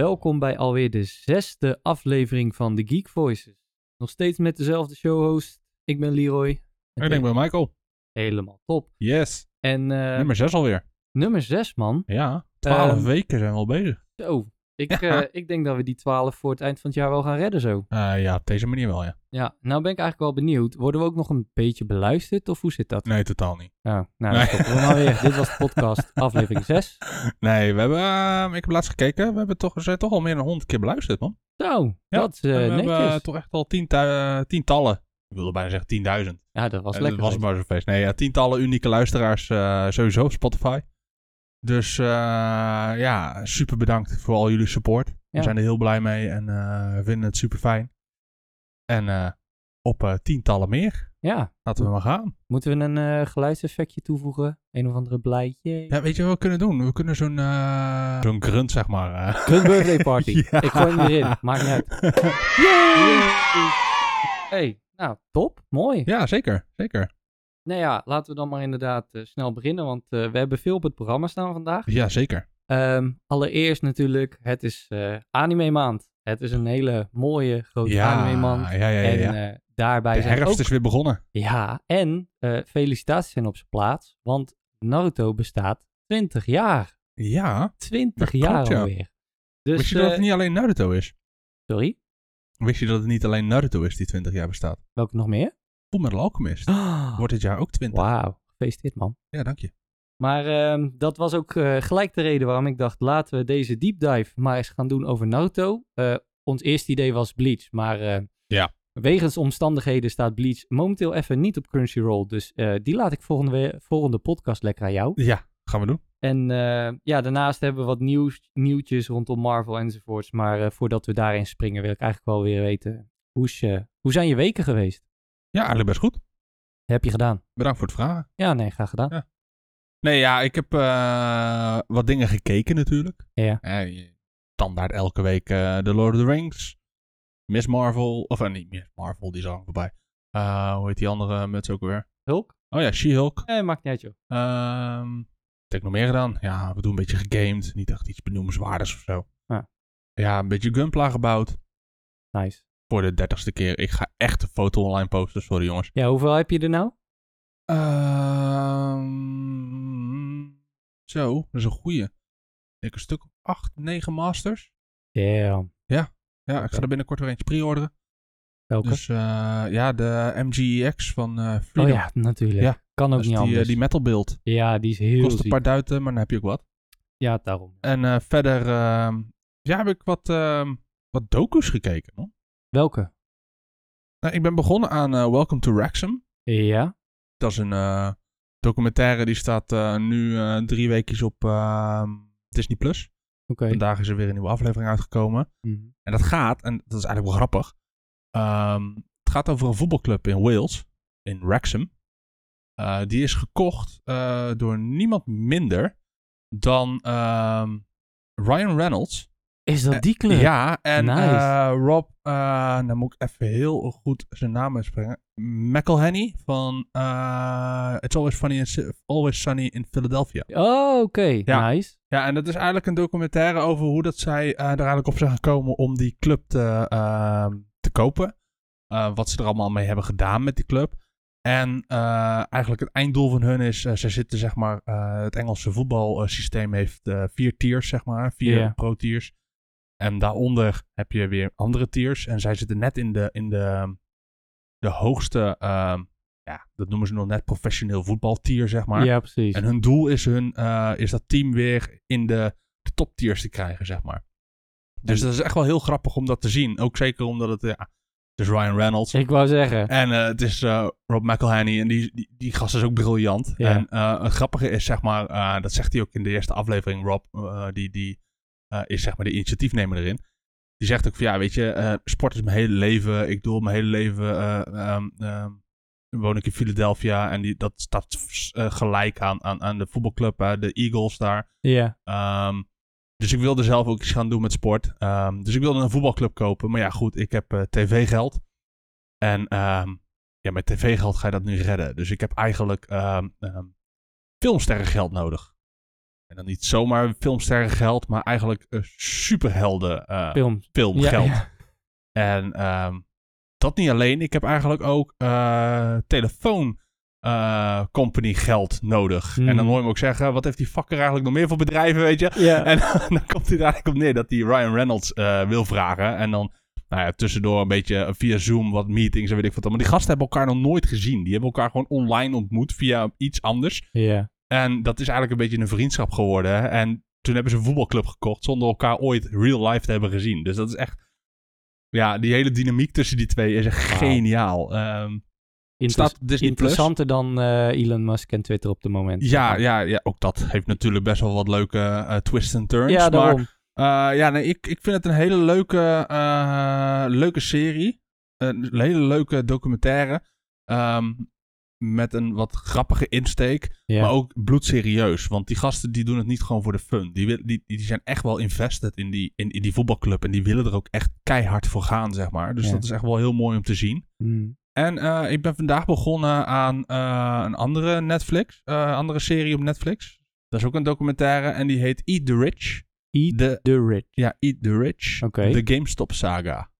Welkom bij alweer de zesde aflevering van The Geek Voices. Nog steeds met dezelfde showhost. Ik ben Leroy. Ik denk bij Michael. Helemaal top. Yes. En eh, Nummer 6 alweer. nummer zes, man. Ja. 12 Ehm, weken zijn we al bezig. Zo. Ik, Ja. eh, ik denk dat we die twaalf voor het eind van het jaar wel gaan redden zo. Eh, ja, op deze manier wel, ja. Ja, nou ben ik eigenlijk wel benieuwd. Worden we ook nog een beetje beluisterd of hoe zit dat? Nee, totaal niet. Oh, nou, Nee. we maar weer. Dit was de podcast, aflevering 6. Nee, we hebben, eh, ik heb laatst gekeken. We, hebben toch, zijn toch al meer dan 100 keer beluisterd, man. Zo, Ja, dat is eh, we netjes. hebben toch echt al tientu- tientallen. Ik wilde bijna zeggen 10.000. ja, dat was lekker. Dat was maar zo'n feest. Nee, ja, tientallen unieke luisteraars sowieso op Spotify. Dus eh, ja, super bedankt voor al jullie support. We zijn er heel blij mee en eh, we vinden het super fijn. En eh, op tientallen meer. Ja, Laten we maar gaan. moeten we een geluidseffectje toevoegen? Een of andere blijtje? Ja, weet je wat we kunnen doen? We kunnen zo'n zo'n grunt, zeg maar. eh. Good birthday party. Ja. Ik gooi hem erin. Maakt niet uit. Yay! Hey, nou, top. Mooi. ja, zeker. Zeker. Nou ja, laten we dan maar inderdaad eh, snel beginnen, want eh, we hebben veel op het programma staan vandaag. Ja, zeker. Ehm, allereerst natuurlijk, het is eh, anime maand. Het is een hele mooie, grote Ja, anime maand. ja, ja, ja. en eh, daarbij De zijn herfst ook... is weer begonnen. Ja, en felicitaties zijn op zijn plaats, want Naruto bestaat 20 jaar. Ja. 20 Dat jaar klopt, alweer. Dus, Wist je dat het niet alleen Naruto is? Sorry, Wist je dat het niet alleen Naruto is die 20 jaar bestaat? welke nog meer? Fullmetal Alchemist. Oh, Wordt dit jaar ook 20. Wauw, gefeliciteerd man. Ja, dank je. Maar ehm, dat was ook eh, gelijk de reden waarom ik dacht, laten we deze deep dive maar eens gaan doen over Naruto. Eh, ons eerste idee was Bleach, maar eh, Ja. wegens omstandigheden staat Bleach momenteel even niet op Crunchyroll. Dus die laat ik volgende, volgende podcast lekker aan jou. Ja, gaan we doen. En ja, daarnaast hebben we wat nieuws, nieuwtjes rondom Marvel enzovoorts. Maar voordat we daarin springen wil ik eigenlijk wel weer weten, hoe, is hoe zijn je weken geweest? Ja, eigenlijk best goed. Heb je gedaan? Bedankt voor het vragen. Ja, nee, graag gedaan. Ja. Nee, ja, ik heb eh, wat dingen gekeken natuurlijk. Ja. Je- standaard elke week eh The Lord of the Rings. Miss Marvel. Of eh, niet Miss Marvel, die is al voorbij. Hoe heet die andere muts ook weer? Hulk? Oh ja, She-Hulk. Nee, maakt niet uit joh. Ehm, wat heb ik nog meer gedaan? Ja, we doen een beetje gegamed. Niet echt iets benoemenswaardigs of zo. Ja. Ja, een beetje Gunpla gebouwd. Nice. Voor de dertigste keer. Ik ga echt een foto online posten. Sorry jongens. Ja, hoeveel heb je er nou? Ehm, zo, dat is een goeie. Ik een stuk of 8, 9 masters. Damn. Ja, ik Oké. ga er binnenkort weer eentje pre-orderen. Welke? Dus eh, ja, de MGX van eh oh ja, natuurlijk. Ja, kan ook Dat is niet die, eh, anders. die metal build. ja, die is heel Kost een ziek. paar duiten, maar dan heb je ook wat. Ja, daarom. En eh, verder ehm, ja, heb ik wat, ehm, wat docu's gekeken. Hoor. Welke? Nou, ik ben begonnen aan eh, Welcome to Wrexham. Ja. Dat is een eh, documentaire die staat eh, nu drie weekjes op ehm, Disney+. Plus. Vandaag is er weer een nieuwe aflevering uitgekomen. Mhm. En dat gaat, en dat is eigenlijk wel grappig. ehm, het gaat over een voetbalclub in Wales, in Wrexham. Die is gekocht door niemand minder dan ehm, Ryan Reynolds. Is dat Eh, die club? Ja, en Nice. eh, Rob, eh dan moet ik even heel goed zijn naam uitspreken. McElhenney van It's Always, Funny in, Always Sunny in Philadelphia. Oh, oké. Ja. Nice. Ja, en dat is eigenlijk een documentaire over hoe dat zij er eigenlijk op zijn gekomen om die club te, ehm, te kopen. Wat ze er allemaal mee hebben gedaan met die club. En eigenlijk het einddoel van hun is, zij zitten zeg maar, het Engelse voetbalsysteem heeft vier tiers zeg maar, vier pro-tiers. En daaronder heb je weer andere tiers. En zij zitten net in de, in de, de hoogste, ehm, ja, dat noemen ze nog net professioneel voetbaltier zeg maar. Ja, precies. En hun doel is, hun, eh, is dat team weer in de, de toptiers te krijgen, zeg maar. Dus dat is echt wel heel grappig om dat te zien. Ook zeker omdat het, ja, het is Ryan Reynolds. Ik wou zeggen. En eh, het is eh, Rob McElhenney en die, die, die gast is ook briljant. Ja. En het grappige is, zeg maar, dat zegt hij ook in de eerste aflevering, Rob, die, die eh, is zeg maar de initiatiefnemer erin. Die zegt ook van, ja, weet je, eh, sport is mijn hele leven. Ik doe mijn hele leven, ehm, woon ik in Philadelphia en die, dat staat gelijk aan, aan, aan de voetbalclub, de Eagles daar. Ja. Ehm, dus ik wilde zelf ook iets gaan doen met sport. Dus ik wilde een voetbalclub kopen. Maar ja, goed, ik heb tv-geld. En ja, met tv-geld ga je dat nu redden. Dus ik heb eigenlijk ehm, filmsterrengeld nodig. En dan niet zomaar filmsterren geld, maar eigenlijk superhelden eh, Film. film Ja, geld. ja. En ehm, dat niet alleen. Ik heb eigenlijk ook eh, telefoon eh, company geld nodig. Hmm. En dan hoor je me ook zeggen, wat heeft die fucker eigenlijk nog meer voor bedrijven, weet je? En dan komt hij er eigenlijk op neer dat hij Ryan Reynolds wil vragen. En dan nou ja, tussendoor een beetje via Zoom wat meetings en weet ik wat. Maar die gasten hebben elkaar nog nooit gezien. Die hebben elkaar gewoon online ontmoet via iets anders. ja. En dat is eigenlijk een beetje een vriendschap geworden. En toen hebben ze een voetbalclub gekocht zonder elkaar ooit real life te hebben gezien. Dus dat is echt... Ja, die hele dynamiek tussen die twee is echt geniaal. Ehm, Inter- Plus. interessanter dan eh, Elon Musk en Twitter op het moment. Ja, ja, ja, ook dat heeft natuurlijk best wel wat leuke eh, twists en turns. Ja, maar eh, ja, nee, ik, ik vind het een hele leuke, leuke serie. Een hele leuke documentaire. Ehm, met een wat grappige insteek. Maar ook bloedserieus. Want die gasten die doen het niet gewoon voor de fun. Die, wil- die, die zijn echt wel invested in die, in, in die voetbalclub. En die willen er ook echt keihard voor gaan, zeg maar. Dus dat is echt wel heel mooi om te zien. Hmm. En eh, ik ben vandaag begonnen aan eh, een andere Netflix, eh, andere serie op Netflix. Dat is ook een documentaire en die heet Eat the Rich. Eat De, the Rich. ja, Eat the Rich. Oké. De GameStop saga.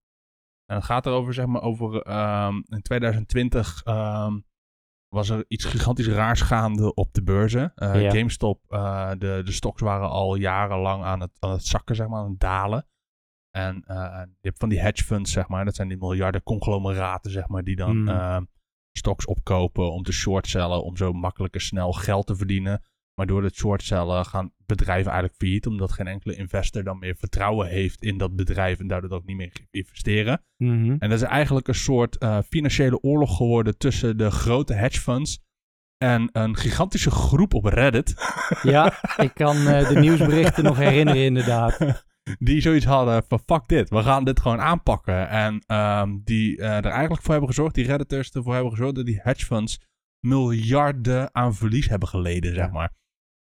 En het gaat erover, zeg maar, over ehm, in 2020 ehm, was er iets gigantisch raars gaande op de beurzen. Eh, Ja. GameStop, eh, de, de stocks waren al jarenlang aan het, aan het zakken, zeg maar, aan het dalen. En eh, je hebt van die hedge funds, zeg maar, dat zijn die miljarden conglomeraten, zeg maar, die dan Mm. stocks opkopen om te shortcellen, om zo makkelijk en snel geld te verdienen. Maar door het shortcellen gaan bedrijven eigenlijk failliet, omdat geen enkele investor dan meer vertrouwen heeft in dat bedrijf en daardoor ook niet meer investeren. Mhm. En dat is eigenlijk een soort eh, financiële oorlog geworden tussen de grote hedge funds en een gigantische groep op Reddit. Ja, ik kan eh, de nieuwsberichten nog herinneren inderdaad. Die zoiets hadden van fuck dit, we gaan dit gewoon aanpakken. En ehm, die eh, er eigenlijk voor hebben gezorgd, die redditors ervoor hebben gezorgd dat die hedge funds miljarden aan verlies hebben geleden, zeg maar.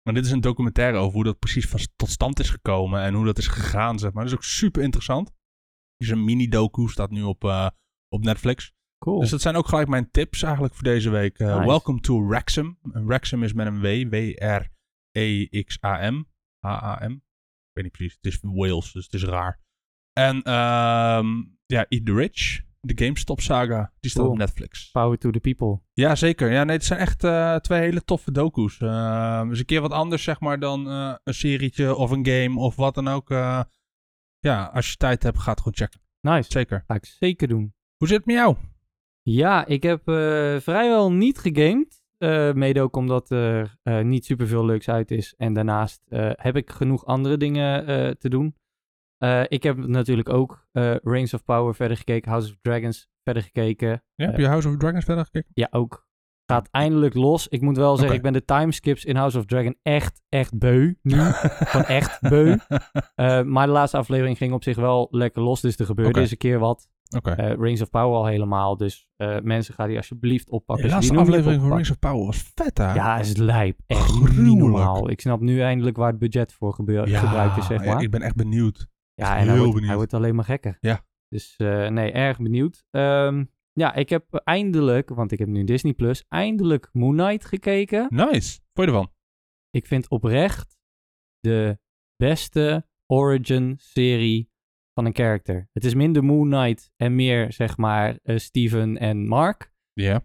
Maar dit is een documentaire over hoe dat precies van, tot stand is gekomen en hoe dat is gegaan, zeg maar. Dat is ook super interessant. Is een mini-docu, staat nu op, eh, op Netflix. Cool. Dus dat zijn ook gelijk mijn tips eigenlijk voor deze week. Eh, Nice. Welcome to Wrexham. Wrexham is met een W, W-R-E-X-A-M. H-A-M. Ik weet niet precies, het is Wales, dus het is raar. En ehm, ja, Eat the Rich, de GameStop saga, die staat Cool. op Netflix. Power to the people. Ja, zeker. Ja, nee, het zijn echt eh, twee hele toffe docu's. Uh, dus een keer wat anders, zeg maar, dan eh, een serietje of een game of wat dan ook. eh. ja, als je tijd hebt, ga het gewoon checken. Nice. Zeker. Ga ik zeker doen. Hoe zit het met jou? Ja, ik heb vrijwel niet gegamed. Mede ook omdat er niet superveel leuks uit is. En daarnaast heb ik genoeg andere dingen te doen. Eh, ik heb natuurlijk ook eh Rings of Power verder gekeken. House of Dragons verder gekeken. Ja, heb Eh, je House of Dragons verder gekeken? Ja, ook. Gaat eindelijk los. Ik moet wel zeggen, ik ben de timeskips in House of Dragon echt, echt beu nu. Gewoon echt beu. Maar de laatste aflevering ging op zich wel lekker los. Dus er gebeurde eens een keer wat. Rings of Power al helemaal. Dus mensen, ga die alsjeblieft oppakken. de laatste die niet aflevering van Rings of Power was vet, hè? Ja, is lijp. Echt niet Gruwelijk. normaal. Ik snap nu eindelijk waar het budget voor gebeur- gebruikt is, zeg ja, maar. ik ben echt benieuwd. Ja, en heel hij wordt, hij wordt alleen maar gekker. Ja. Dus eh, nee, erg benieuwd. Ehm, ja, ik heb eindelijk, want ik heb nu Disney Plus, eindelijk Moon Knight gekeken. Nice. Vond je ervan? Ik vind oprecht de beste origin-serie van een character. Het is minder Moon Knight en meer, zeg maar, eh, Steven en Mark. Ja.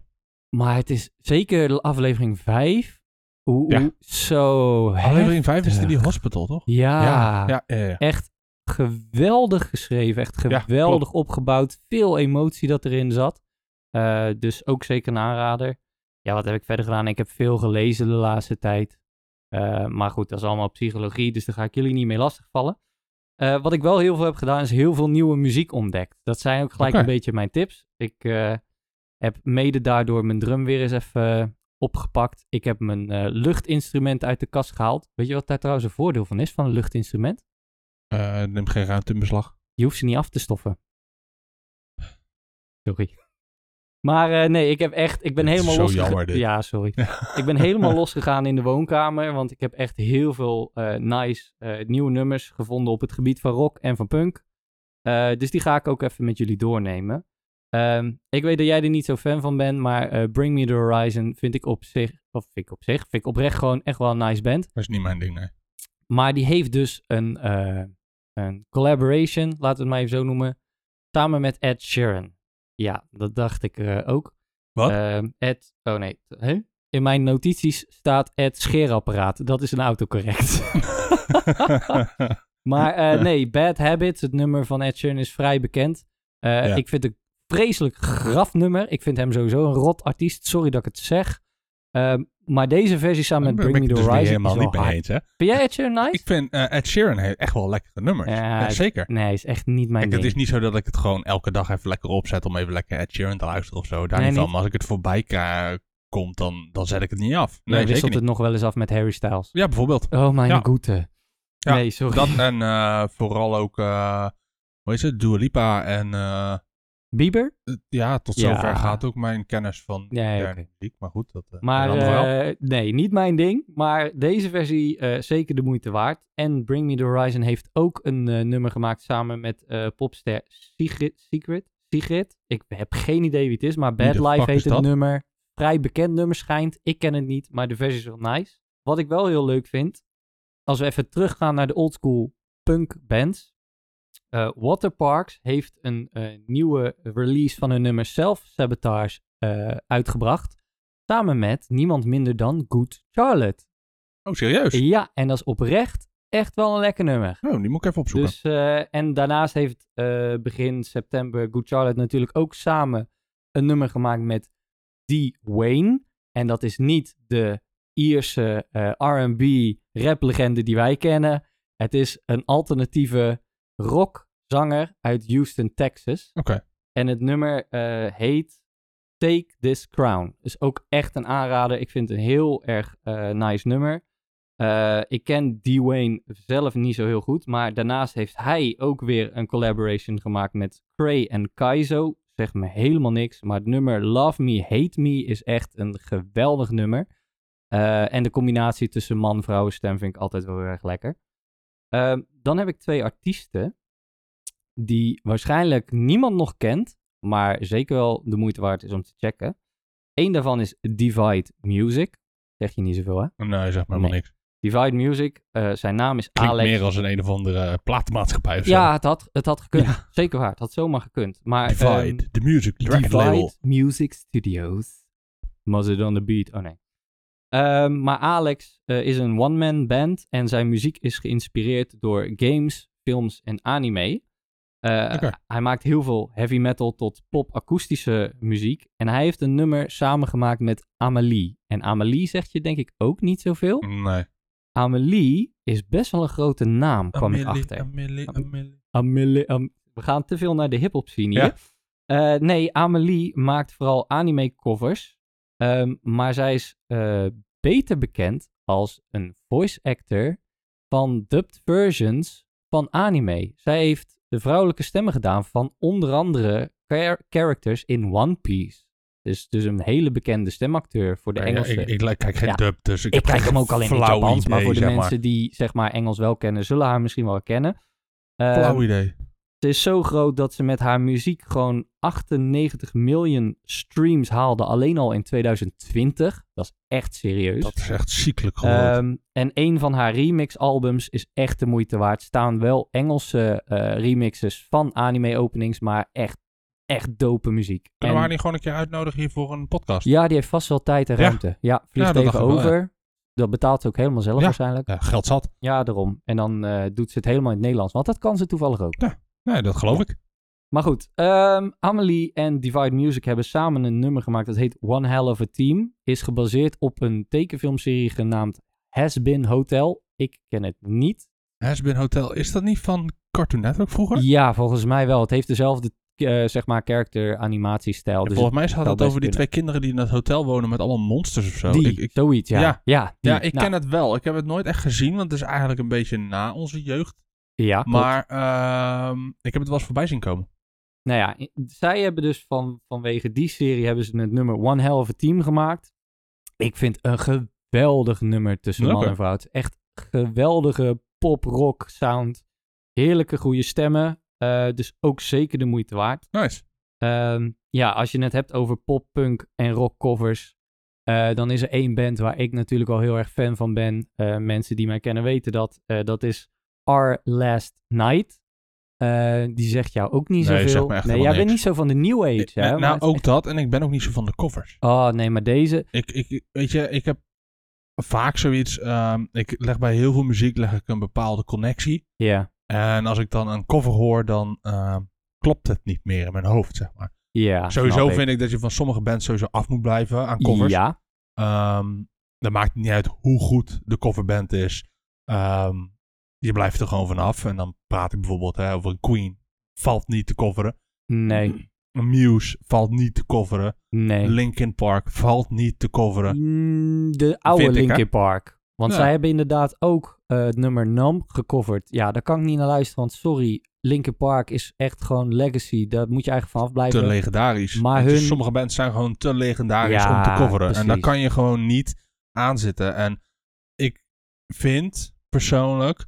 Maar het is zeker de aflevering 5. Hoe, Ja. zo Aflevering 5 is die, hospital, toch? Ja, Ja, ja, ja. echt geweldig geschreven. Echt Ja, geweldig opgebouwd. Veel emotie dat erin zat. Eh, dus ook zeker een aanrader. Ja, wat heb ik verder gedaan? Ik heb veel gelezen de laatste tijd. Eh, maar goed, dat is allemaal psychologie, dus daar ga ik jullie niet mee lastigvallen. Eh wat ik wel heel veel heb gedaan, is heel veel nieuwe muziek ontdekt. Dat zijn ook gelijk een beetje mijn tips. Ik heb mede daardoor mijn drum weer eens even opgepakt. Ik heb mijn luchtinstrument uit de kast gehaald. Weet je wat daar trouwens een voordeel van is, van een luchtinstrument? Eh, neem geen ruimte in beslag. Je hoeft ze niet af te stoffen. Sorry. Maar eh, nee, ik heb echt, ik ben Dit helemaal zo los. jammer, dit. Ja, sorry. ik ben helemaal losgegaan in de woonkamer, want ik heb echt heel veel eh, nice nieuwe nummers gevonden op het gebied van rock en van punk. Dus die ga ik ook even met jullie doornemen. Ehm, ik weet dat jij er niet zo fan van bent, maar Bring Me The Horizon vind ik op zich, of vind ik op zich, vind ik oprecht gewoon echt wel een nice band. Dat is niet mijn ding, nee. maar die heeft dus een, een collaboration, laten we het maar even zo noemen, samen met Ed Sheeran. Ja, dat dacht ik eh, ook. Wat? Ehm, Ed, oh nee? In mijn notities staat Ed scheerapparaat. Dat is een autocorrect. maar eh, nee, Bad Habits, het nummer van Ed Sheeran, is vrij bekend. Eh, Ja. Ik vind het een vreselijk graf nummer. Ik vind hem sowieso een rot artiest. Sorry dat ik het zeg. Ehm, maar deze versie samen met ben Bring Me The het dus Horizon niet helemaal is wel niet eens, hè? Vind jij Ed Sheeran nice? Ik vind eh, Ed Sheeran echt wel lekkere nummers. Ja, Ja, het- zeker. Nee, is echt niet mijn Kijk, het ding. is niet zo dat ik het gewoon elke dag even lekker opzet om even lekker Ed Sheeran te luisteren of zo. Daar Nee, niet van. Maar als ik het voorbij komt, dan, dan zet ik het niet af. Nee, wisselt niet. het nog wel eens af met Harry Styles. Ja, bijvoorbeeld. Oh, mijn Ja. goede. Ja, nee, sorry. Dat en eh, vooral ook, eh hoe is het, Dua Lipa en Bieber? eh, ja, tot Ja. zover gaat ook mijn kennis van oké. muziek. Maar goed, dat eh, Maar eh, nee, niet mijn ding. Maar deze versie eh, zeker de moeite waard. En Bring Me The Horizon heeft ook een nummer gemaakt samen met popster Sigrid. Sigrid? Sigrid? Ik heb geen idee wie het is, maar Bad Life heet het nummer. Vrij bekend nummer schijnt. Ik ken het niet, maar de versie is wel nice. Wat ik wel heel leuk vind, als we even teruggaan naar de oldschool punk bands. Eh Waterparks heeft een eh, nieuwe release van hun nummer Self Sabotage eh, uitgebracht. Samen met niemand minder dan Good Charlotte. Oh, serieus? Ja, en dat is oprecht echt wel een lekker nummer. Oh, die moet ik even opzoeken. Dus, en daarnaast heeft begin september Good Charlotte natuurlijk ook samen een nummer gemaakt met D. Wayne. En dat is niet de Ierse R&B raplegende die wij kennen. Het is een alternatieve rockzanger uit Houston, Texas. Oké. En het nummer eh, heet Take This Crown. Is ook echt een aanrader. Ik vind het een heel erg eh, nice nummer. Eh, ik ken Dwayne zelf niet zo heel goed. Maar daarnaast heeft hij ook weer een collaboration gemaakt met Cray en Kaizo. Zegt me helemaal niks. Maar het nummer Love Me, Hate Me is echt een geweldig nummer. En de combinatie tussen man-vrouw stem vind ik altijd wel heel erg lekker. Ehm, dan heb ik twee artiesten die waarschijnlijk niemand nog kent, maar zeker wel de moeite waard is om te checken. Eén daarvan is Divide Music. Zeg je niet zoveel, hè? Nee, zeg maar Nee. helemaal niks. Divide Music, eh, zijn naam is Klinkt Alex. meer als een een of andere platenmaatschappij of zo. ja, het had, het had gekund. Ja. Zeker waar. Het had zomaar gekund. Maar, Divide, ehm, the music, Divide label. Music Studios. Was it on the beat? Oh nee. Ehm, maar Alex eh, is een one-man band en zijn muziek is geïnspireerd door games, films en anime. Eh. Hij maakt heel veel heavy metal tot pop-akoestische muziek. En hij heeft een nummer samengemaakt met Amelie. En Amelie zegt je denk ik ook niet zoveel. Nee. Amelie is best wel een grote naam, kwam ik achter. Amelie, Am- Amelie. Amelie, am- we gaan te veel naar de hip-hop scene Ja. hier. Eh, nee, Amelie maakt vooral anime Ehm, maar zij is eh, beter bekend als een voice actor van dubbed versions van anime. Zij heeft de vrouwelijke stemmen gedaan van onder andere char- characters in One Piece. Dus, dus een hele bekende stemacteur voor de Ja, ja, Engelse. ik, ik, ik kijk geen Ja. dub, dus ik, Ik kijk hem ook alleen in het maar voor de mensen die zeg maar Engels wel kennen, zullen haar misschien wel kennen. Ehm, Flauw idee. Ze is zo groot dat ze met haar muziek gewoon 98 miljoen streams haalde alleen al in 2020. Dat is echt serieus. Dat is echt ziekelijk groot. Ehm, en een van haar remix-albums is echt de moeite waard. Staan wel Engelse eh, remixes van anime-openings, maar echt, echt dope muziek. En- haar niet gewoon een keer uitnodigen hier voor een podcast? ja, die heeft vast wel tijd en Ja. ruimte. Ja, vliegt Ja, even wel, over. Dat betaalt ze ook helemaal zelf Ja. waarschijnlijk. Ja, geld zat. Ja, daarom. En dan eh, doet ze het helemaal in het Nederlands. Want dat kan ze toevallig ook. Nee, dat geloof ik. Maar goed, ehm, Amelie en Divide Music hebben samen een nummer gemaakt. Dat heet One Hell of a Team. Is gebaseerd op een tekenfilmserie genaamd Has Been Hotel. Ik ken het niet. Hasbin Hotel, is dat niet van Cartoon Network vroeger? Ja, volgens mij wel. Het heeft dezelfde, eh, zeg maar, character animatiestijl. Ja, Dus volgens mij gaat het over die kunnen. twee kinderen die in het hotel wonen met allemaal monsters of zo. die, Ik, ik, zoiets, ja. Ja. Ja, die. ja, ik Nou, ken het wel. Ik heb het nooit echt gezien, want het is eigenlijk een beetje na onze jeugd. Ja. Maar ehm, ik heb het wel eens voorbij zien komen. Nou ja, i- zij hebben dus van, vanwege die serie hebben ze het nummer One Hell of a Team gemaakt. Ik vind een geweldig nummer tussen man en vrouw. Het is echt geweldige pop-rock sound. Heerlijke goede stemmen. eh, dus ook zeker de moeite waard. Nice. Ehm, ja, als je het hebt over pop, punk en rock covers. Eh, dan is er één band waar ik natuurlijk al heel erg fan van ben. Eh, mensen die mij kennen weten dat. Eh, dat is Our Last Night. Eh, die zegt jou ook niet Nee, zoveel. nee, jij bent niet zo van de New Age, hè? Maar nou, ook echt- dat. En ik ben ook niet zo van de covers. Oh, nee, maar deze... Ik, ik, weet je, ik heb vaak zoiets. ehm, ik leg bij heel veel muziek leg ik een bepaalde connectie. Ja, En als ik dan een cover hoor, dan ehm, klopt het niet meer in mijn hoofd, zeg maar. ja. sowieso ik. vind ik dat je van sommige bands sowieso af moet blijven aan covers. Ja, Ehm, dan maakt het niet uit hoe goed de coverband is. Ehm, je blijft er gewoon vanaf. En dan praat ik bijvoorbeeld hè, over een Queen. Valt niet te coveren. nee, Muse valt niet te coveren. nee. Linkin Park valt niet te coveren. Mm, de oude Vind ik, hè? Linkin Park. Want Ja. zij hebben inderdaad ook eh, het nummer Nam gecoverd. Ja, daar kan ik niet naar luisteren, want sorry. Linkin Park is echt gewoon legacy. Daar moet je eigenlijk vanaf blijven. Te legendarisch. Maar hun- Sommige bands zijn gewoon te legendarisch Ja, om te coveren. En daar kan je gewoon niet aan zitten. En ik vind persoonlijk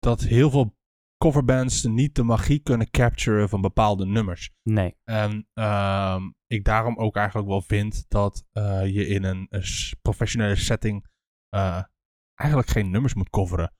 dat heel veel coverbands niet de magie kunnen capturen van bepaalde nummers. Nee, En ehm, ik daarom ook eigenlijk wel vind dat eh, je in een, professionele setting eh, eigenlijk geen nummers moet coveren.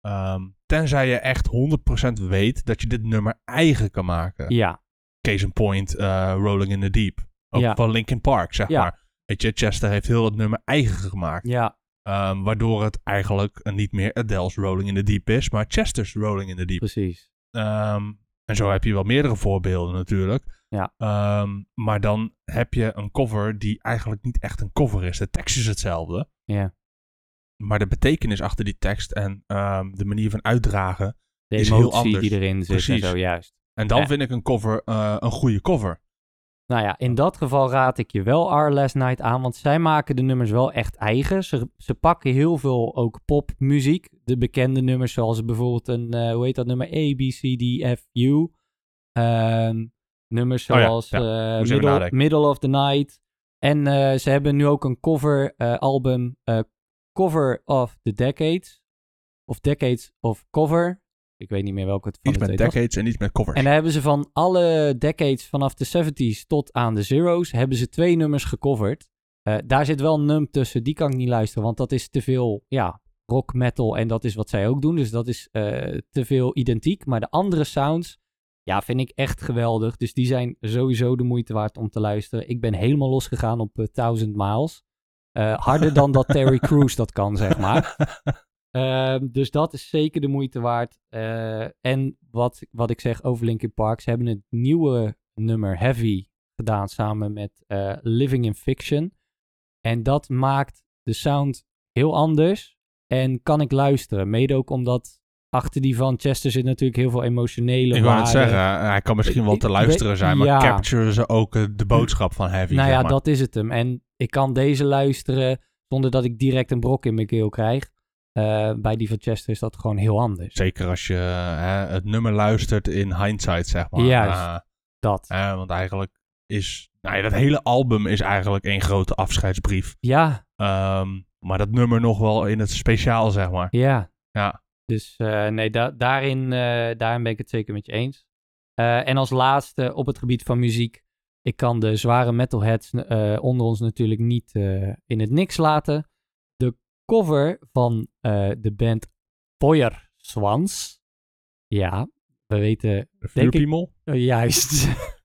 Ehm, tenzij je echt 100% weet dat je dit nummer eigen kan maken. ja, Case in point, eh, Rolling in the Deep. Ook Ja. van Linkin Park, zeg Ja. maar. Weet je, Chester heeft heel het nummer eigen gemaakt. ja, Ehm, waardoor het eigenlijk niet meer Adele's Rolling in the Deep is, maar Chester's Rolling in the Deep. precies. Ehm, en zo heb je wel meerdere voorbeelden natuurlijk. Ja. Ehm, maar dan heb je een cover die eigenlijk niet echt een cover is. De tekst is hetzelfde. Ja. Maar de betekenis achter die tekst en de manier van uitdragen. De Is heel anders. die erin zit Precies. en zo, juist. En dan Ja. vind ik een cover eh, een goede cover. Nou ja, in dat geval raad ik je wel Our Last Night aan, want zij maken de nummers wel echt eigen. Ze, ze pakken heel veel ook popmuziek, de bekende nummers zoals bijvoorbeeld een, eh, hoe heet dat nummer, A, B, C, D, F, U. Ehm, nummers Oh ja, zoals ja. eh, middle, of the Night. En eh, ze hebben nu ook een cover album, Cover of the Decades. Of Decades of Cover. Ik weet niet meer welke het van Iets de met was. decades en iets met covers. En daar hebben ze van alle decades vanaf de 70s tot aan de zeros, hebben ze twee nummers gecoverd. Eh, daar zit wel een num tussen, die kan ik niet luisteren, want dat is te veel, ja, rock, metal en dat is wat zij ook doen. Dus dat is eh, te veel identiek. Maar de andere sounds, ja, vind ik echt geweldig. Dus die zijn sowieso de moeite waard om te luisteren. Ik ben helemaal losgegaan op eh, 1000 miles. Eh, harder dan dat Terry Crews dat kan, zeg maar. Ehm, dus dat is zeker de moeite waard. Eh, en wat, wat ik zeg over Linkin Park, ze hebben het nieuwe nummer Heavy gedaan samen met eh, Living in Fiction. En dat maakt de sound heel anders en kan ik luisteren. Mede ook omdat achter die van Chester zit natuurlijk heel veel emotionele ik wou het zeggen, hij kan misschien wel te luisteren zijn, maar ja. capturen ze ook eh, de boodschap van Heavy. Nou zeg ja, maar. dat is het hem. En ik kan deze luisteren zonder dat ik direct een brok in mijn keel krijg. Eh, bij die van Chester is dat gewoon heel anders. Zeker als je hè, het nummer luistert in hindsight, zeg maar. Juist. Eh, Dat. want eigenlijk is... Nou ja, dat hele album is eigenlijk één grote afscheidsbrief. Ja, Ehm, maar dat nummer nog wel in het speciaal, zeg maar. ja. Ja. Dus eh, nee, da- daarin, daarin ben ik het zeker met je eens. En als laatste op het gebied van muziek. Ik kan de zware metalheads onder ons natuurlijk niet in het niks laten. Cover van eh, de band Feuer Swans. Ja, we weten De Denk ik- eh, juist.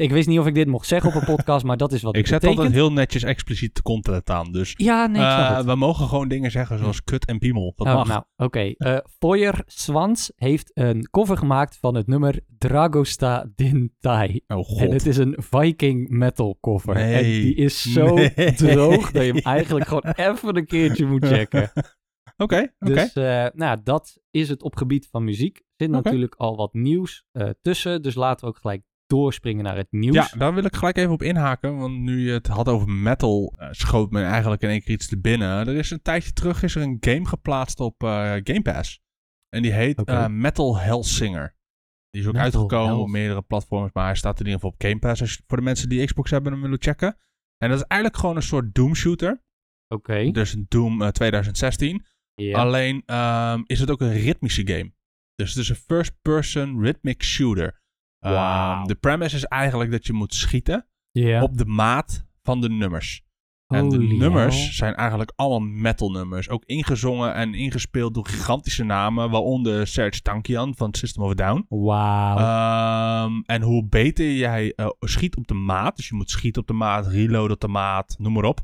ik wist niet of ik dit mocht zeggen op een podcast, maar dat is wat Ik het zet betekent. altijd heel netjes expliciet content aan. Dus Ja, nee, ik eh, we mogen gewoon dingen zeggen zoals kut en piemel. Dat Oh, mag. Nou, oké. Eh Feuer Swans heeft een cover gemaakt van het nummer Dragosta Dintai. oh god. En het is een Viking metal cover. Nee. En die is zo Nee. droog dat je hem eigenlijk gewoon even een keertje moet checken. Oké, oké. Dus eh, nou, dat is het op gebied van muziek. Er zit natuurlijk al wat nieuws tussen. Dus laten we ook gelijk doorspringen naar het nieuws. Ja, daar wil ik gelijk even op inhaken. Want nu je het had over metal, eh, schoot me eigenlijk in één keer iets te binnen. Er is een tijdje terug is er een game geplaatst op eh, Game Pass. En die heet Oké. eh, Metal Hellsinger. Die is ook Metal uitgekomen op meerdere platforms, maar hij staat in ieder geval op Game Pass. Als je- voor de mensen die Xbox hebben, dan willen checken. En dat is eigenlijk gewoon een soort Doom shooter. Oké. Dus een Doom eh, 2016. Ja. Alleen ehm, is het ook een ritmische game. Dus het is een first-person rhythmic shooter. Ehm, de premise is eigenlijk dat je moet schieten op de maat van de nummers. En de nummers hell. zijn eigenlijk allemaal metal nummers. Ook ingezongen en ingespeeld door gigantische namen. Waaronder Serge Tankian van System of a Down. Wauw. Ehm, en hoe beter jij eh, schiet op de maat. Dus je moet schieten op de maat, reload op de maat, noem maar op.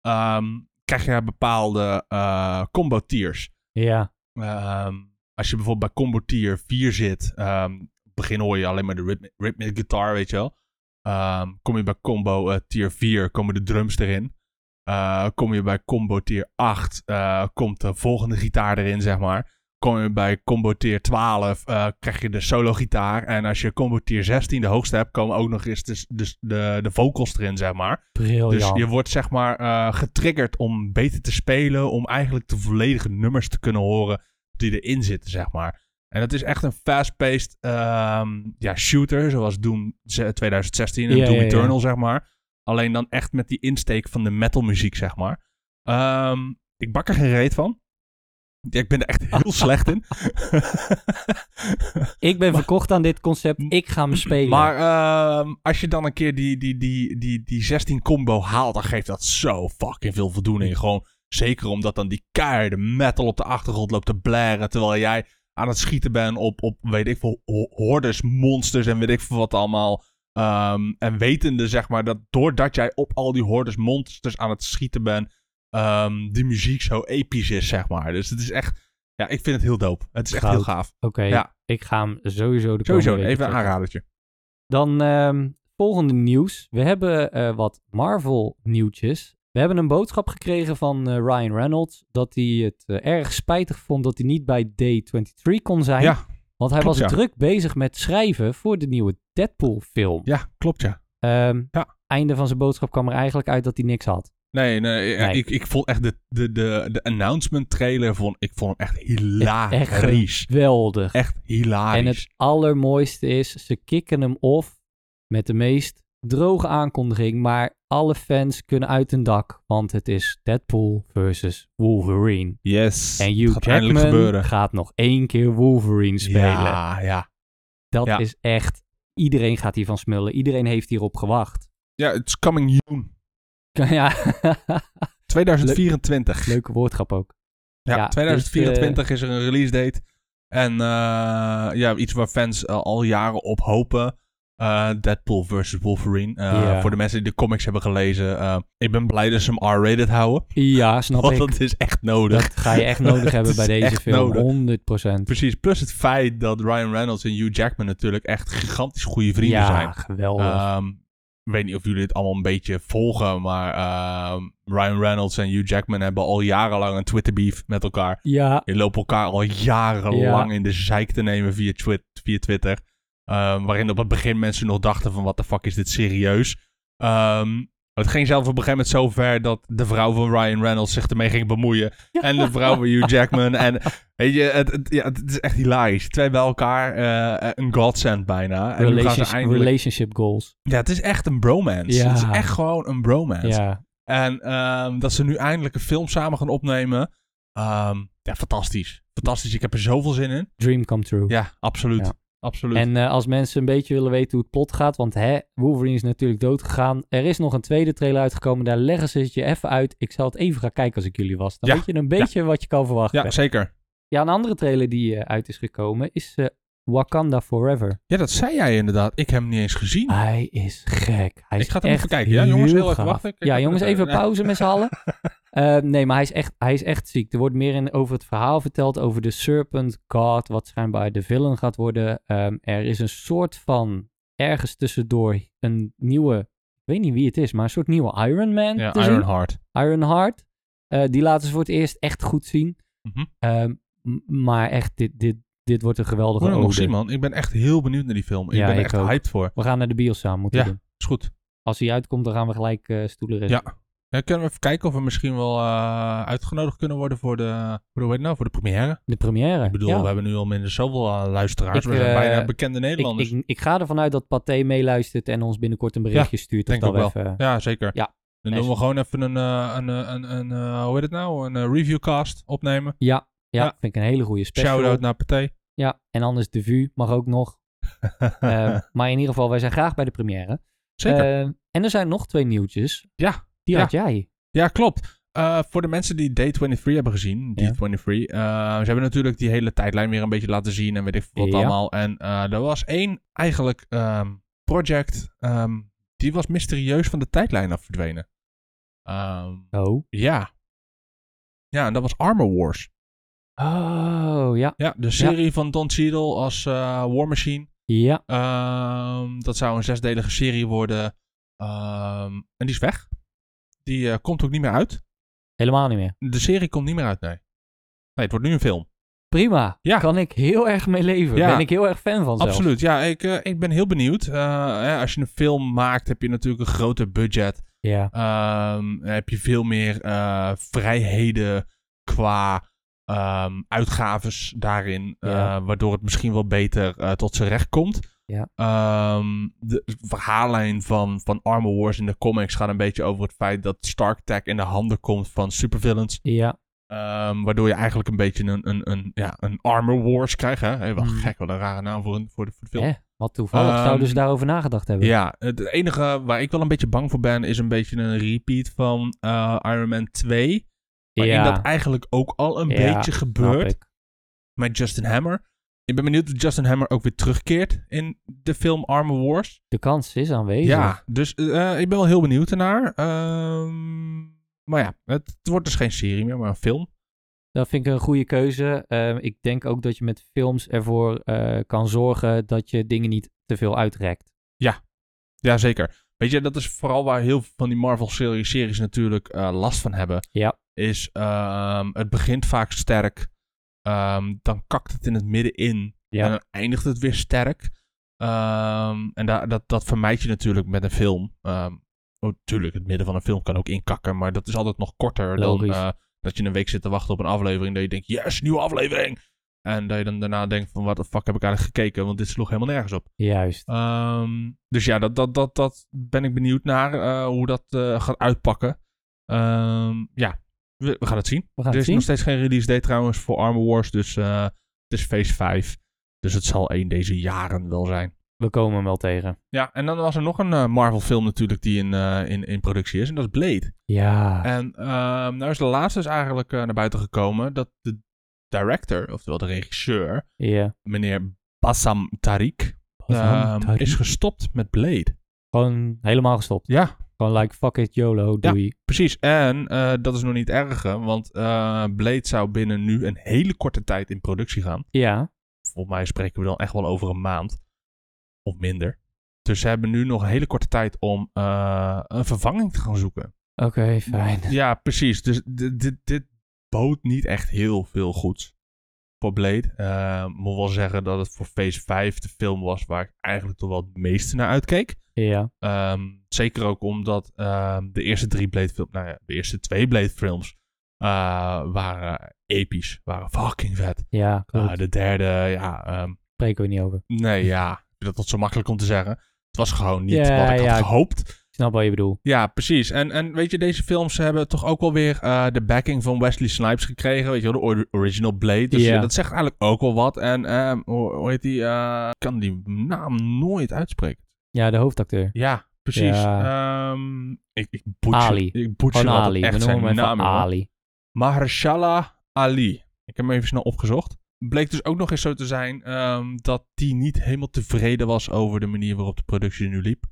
ehm, krijg je bepaalde eh, combo tiers. ja. Als je bijvoorbeeld bij combo tier 4 zit. Begin hoor je alleen maar de rhythm- rhythmic guitar, weet je wel. Ehm, kom je bij combo eh, tier 4, komen de drums erin. Eh, kom je bij combo tier 8, eh, komt de volgende gitaar erin, zeg maar. Kom je bij combo tier 12, eh, krijg je de solo gitaar. En als je combo tier 16 de hoogste hebt, komen ook nog eens de, de, de, de vocals erin, zeg maar. Briljant. Dus je wordt zeg maar eh, getriggerd om beter te spelen, om eigenlijk de volledige nummers te kunnen horen die erin zitten, zeg maar. En het is echt een fast-paced ehm, ja, shooter, zoals Doom ze- 2016 en Ja, Doom ja, ja. Eternal, zeg maar. Alleen dan echt met die insteek van de metalmuziek, zeg maar. Ehm, ik bak er geen reet van. Ik ben er echt heel slecht in. Ik ben verkocht aan dit concept. Ik ga me spelen. Maar ehm, als je dan een keer die, die, die, die, die 16 combo haalt, dan geeft dat zo fucking veel voldoening. Gewoon zeker omdat dan die keiharde metal op de achtergrond loopt te blaren. Terwijl jij aan het schieten bent op, op weet ik veel, ho- hordes, monsters en weet ik veel wat allemaal. Ehm, en wetende zeg maar dat doordat jij op al die hordes monsters aan het schieten bent, ehm, die muziek zo episch is, zeg maar. Dus het is echt, ja, ik vind het heel dope. Het is echt heel gaaf. Oké, Ja. ik ga hem sowieso de Sowieso, even een aanradertje. Dan ehm, volgende nieuws. We hebben eh, wat Marvel nieuwtjes. We hebben een boodschap gekregen van eh, Ryan Reynolds dat hij het eh, erg spijtig vond dat hij niet bij Day 23 kon zijn. Ja, want hij klopt, was ja. druk bezig met schrijven voor de nieuwe Deadpool film. ja, klopt ja. Ehm, Ja. Einde van zijn boodschap kwam er eigenlijk uit dat hij niks had. Nee, nee, ja, Nee. Ik, ik vond echt de, de, de, de announcement trailer, vond, ik vond hem echt Echt hilarisch. geweldig. Echt hilarisch. En het allermooiste is, ze kicken hem off met de meest droge aankondiging, maar alle fans kunnen uit hun dak, want het is Deadpool versus Wolverine. yes, En Hugh gaat Jackman gaat nog één keer Wolverine spelen. Ja, ja. Dat ja. is echt, iedereen gaat hiervan smullen. Iedereen heeft hierop gewacht. Ja, it's coming June. ja, 2024. leuke woordgrap ook. Ja, Ja, 2024 is er een release date. En eh, ja, iets waar fans eh, al jaren op hopen. Eh, Deadpool versus Wolverine. Eh, Ja. Voor de mensen die de comics hebben gelezen. eh, ik ben blij dat ze hem R-rated houden. Ja, snap Want ik. dat is echt nodig. Dat ga je echt nodig hebben bij deze film. nodig. 100%. Precies, plus het feit dat Ryan Reynolds en Hugh Jackman natuurlijk echt gigantisch goede vrienden ja, zijn. geweldig. Ehm, ik weet niet of jullie dit allemaal een beetje volgen, maar ehm, Ryan Reynolds en Hugh Jackman hebben al jarenlang een Twitter beef met elkaar. ja, Die lopen elkaar al jarenlang Ja. in de zeik te nemen via, twi- via Twitter. Ehm, waarin op het begin mensen nog dachten van wat de fuck is dit serieus. Ehm, het ging zelfs op een gegeven moment zo ver dat de vrouw van Ryan Reynolds zich ermee ging bemoeien. En de vrouw van Hugh Jackman. En weet je, het, het, ja, het is echt hilarisch. Twee bij elkaar, eh, een godsend bijna. En ze relationship, eindelijk... relationship goals. Ja, het is echt een bromance. Ja. Het is echt gewoon een bromance. Ja, En ehm, dat ze nu eindelijk een film samen gaan opnemen. ja, fantastisch. Fantastisch. Ik heb er zoveel zin in. dream come true. Ja, absoluut. Absoluut. En eh, als mensen een beetje willen weten hoe het plot gaat, want hè, Wolverine is natuurlijk dood gegaan. Er is nog een tweede trailer uitgekomen, daar leggen ze het je even uit. Ik zal het even gaan kijken als ik jullie was. Dan Ja, weet je een beetje wat je kan verwachten. ja, zeker. Ja, een andere trailer die eh, uit is gekomen is eh, Wakanda Forever. Ja, dat zei jij inderdaad. Ik heb hem niet eens gezien. Hij is gek. Hij Ik is ga het even kijken. Ja, jongens, heel even gaaf. wachten. Ja, jongens, even pauze met z'n allen. Eh, nee, maar hij is, echt, hij is echt ziek. Er wordt meer in, over het verhaal verteld over de Serpent God, wat schijnbaar de villain gaat worden. Ehm, er is een soort van, ergens tussendoor, een nieuwe, ik weet niet wie het is, maar een soort nieuwe Iron Man ja, te zien. Ironheart. Ironheart. Eh, die laten ze voor het eerst echt goed zien. Mhm. Ehm, maar echt, dit, dit, dit wordt een geweldige ik nog zien, man. Ik ben echt heel benieuwd naar die film. Ik Ja, ben er echt ook. hyped voor. We gaan naar de bios samen moeten Ja. doen. Is goed. Als hij uitkomt, dan gaan we gelijk eh stoelen reserveren. Ja. Ja, kunnen we even kijken of we misschien wel eh, uitgenodigd kunnen worden voor de, voor de, hoe heet het nou, voor de première? De première. Ik bedoel, ja. we hebben nu al minder zoveel eh, luisteraars. Ik, we zijn eh, bijna bekende ik, Nederlanders. ik, ik ga ervan uit dat Pathé meeluistert en ons binnenkort een berichtje stuurt. Of denk dat ook we even, Ja, zeker. Ja. Dan doen we gewoon even een, een, een, een, eh, hoe heet het nou, een reviewcast opnemen. ja, ja, Ja. vind ik een hele goede special. Shout-out naar Pathé. Ja, en anders de VU mag ook nog. Maar in ieder geval, wij zijn graag bij de première. Zeker. En er zijn nog twee nieuwtjes. Ja, Die ja. had jij. Ja, klopt. Uh, voor de mensen die Day 23 hebben gezien, Ja. D23, uh, ze hebben natuurlijk die hele tijdlijn weer een beetje laten zien en weet ik wat Ja. allemaal. En uh, er was één eigenlijk ehm, project, ehm, die was mysterieus van de tijdlijn af verdwenen. Ehm, Oh. ja. Ja, en dat was Armor Wars. Oh, ja. Ja, de serie van Don Cheadle als War Machine. Ja. Dat zou een zesdelige serie worden. En die is weg. Die eh, komt ook niet meer uit. Helemaal niet meer. De serie komt niet meer uit, nee. Nee, het wordt nu een film. Prima. Ja. Kan ik heel erg mee leven. Ja. Ben ik heel erg fan van zelfs. Absoluut, ja. Ik, eh, ik ben heel benieuwd. Eh, als je een film maakt, heb je natuurlijk een groter budget. Ja. Ehm, heb je veel meer vrijheden qua ehm, uitgaves daarin. Ja. waardoor het misschien wel beter tot zijn recht komt. Ja. Ehm, de verhaallijn van, van Armor Wars in de comics gaat een beetje over het feit dat Stark Tech in de handen komt van supervillains. Ja. Ehm, waardoor je eigenlijk een beetje een, een, een, ja, een Armor Wars krijgt. Hè? Hey, wat Hmm. gek, wat een rare naam voor, een, voor, de, voor de film. Wat toevallig Ehm, zouden ze daarover nagedacht hebben. Ja, het enige waar ik wel een beetje bang voor ben, is een beetje een repeat van eh, Iron Man 2. Waarin Ja, dat eigenlijk ook al een Ja, beetje gebeurt met Justin Hammer. Ik ben benieuwd of Justin Hammer ook weer terugkeert in de film Armor Wars. De kans is aanwezig. Ja, dus eh, ik ben wel heel benieuwd ernaar. Ehm, maar ja, het, wordt dus geen serie meer, maar een film. Dat vind ik een goede keuze. Ehm, ik denk ook dat je met films ervoor eh, kan zorgen dat je dingen niet te veel uitrekt. Jazeker. Weet je, dat is vooral waar heel veel van die Marvel-series series natuurlijk eh, last van hebben. Ja. Is, ehm, het begint vaak sterk. Ehm, dan kakt het in het midden in. Ja. En dan eindigt het weer sterk. Ehm, en da dat, dat vermijd je natuurlijk met een film. Ehm oh, tuurlijk, het midden van een film kan ook inkakken. Maar dat is altijd nog korter dan eh, dat je een week zit te wachten op een aflevering. Dat je denkt, yes, nieuwe aflevering. En dat je dan daarna denkt van, wat de fuck heb ik eigenlijk gekeken? Want dit sloeg helemaal nergens op. Juist. Dus ja, dat, dat, dat, dat ben ik benieuwd naar eh, hoe dat eh, gaat uitpakken. Ja, we, we gaan het zien. We gaan er is zien. nog steeds geen release date trouwens voor Armor Wars, dus eh, het is phase 5. Dus het zal één deze jaren wel zijn. We komen hem wel tegen. Ja, en dan was er nog een eh, Marvel film natuurlijk die in, eh, in, in productie is. En dat is Blade. Ja. En ehm, nou is de laatste is eigenlijk eh, naar buiten gekomen dat de director, oftewel de regisseur, meneer Bassam Tariq, ehm, Tariq. is gestopt met Blade. Gewoon helemaal gestopt. Ja, Gewoon like, fuck it, YOLO, Ja. doei. Precies, en eh, dat is nog niet erger, want eh, Blade zou binnen nu een hele korte tijd in productie gaan. Ja. Volgens mij spreken we dan echt wel over een maand of minder. Dus ze hebben nu nog een hele korte tijd om eh, een vervanging te gaan zoeken. Oké, fijn. Ja, precies. Dus dit, dit, dit bood niet echt heel veel goeds Blade. Eh, moet wel zeggen dat het voor Phase 5 de film was waar ik eigenlijk toch wel het meeste naar uitkeek. Ja. Ehm, zeker ook omdat ehm, de eerste drie Blade films, nou ja, de eerste twee Blade films eh, waren episch, waren fucking vet. Ja, Uh, klopt. de derde, ja, ehm, Spreken we niet over. nee, ja, dat zo makkelijk om te zeggen. Het was gewoon niet Ja, wat ik ja. had gehoopt. Snap wat je bedoelt. Ja, precies. En, en weet je, deze films hebben toch ook wel weer eh, de backing van Wesley Snipes gekregen. Weet je wel, de or- original Blade. Dus dat zegt eigenlijk ook wel wat. En ehm, hoe, hoe heet die? ik kan die naam nooit uitspreken. Ja, de hoofdacteur. Ja, precies. Ja. Ehm, ik, ik butcher, Ali. Ik butcher Gewoon altijd Ali. Echt zijn naam. Ali. Mahershala Ali. Ik heb hem even snel opgezocht. Bleek dus ook nog eens zo te zijn ehm, dat die niet helemaal tevreden was over de manier waarop de productie nu liep.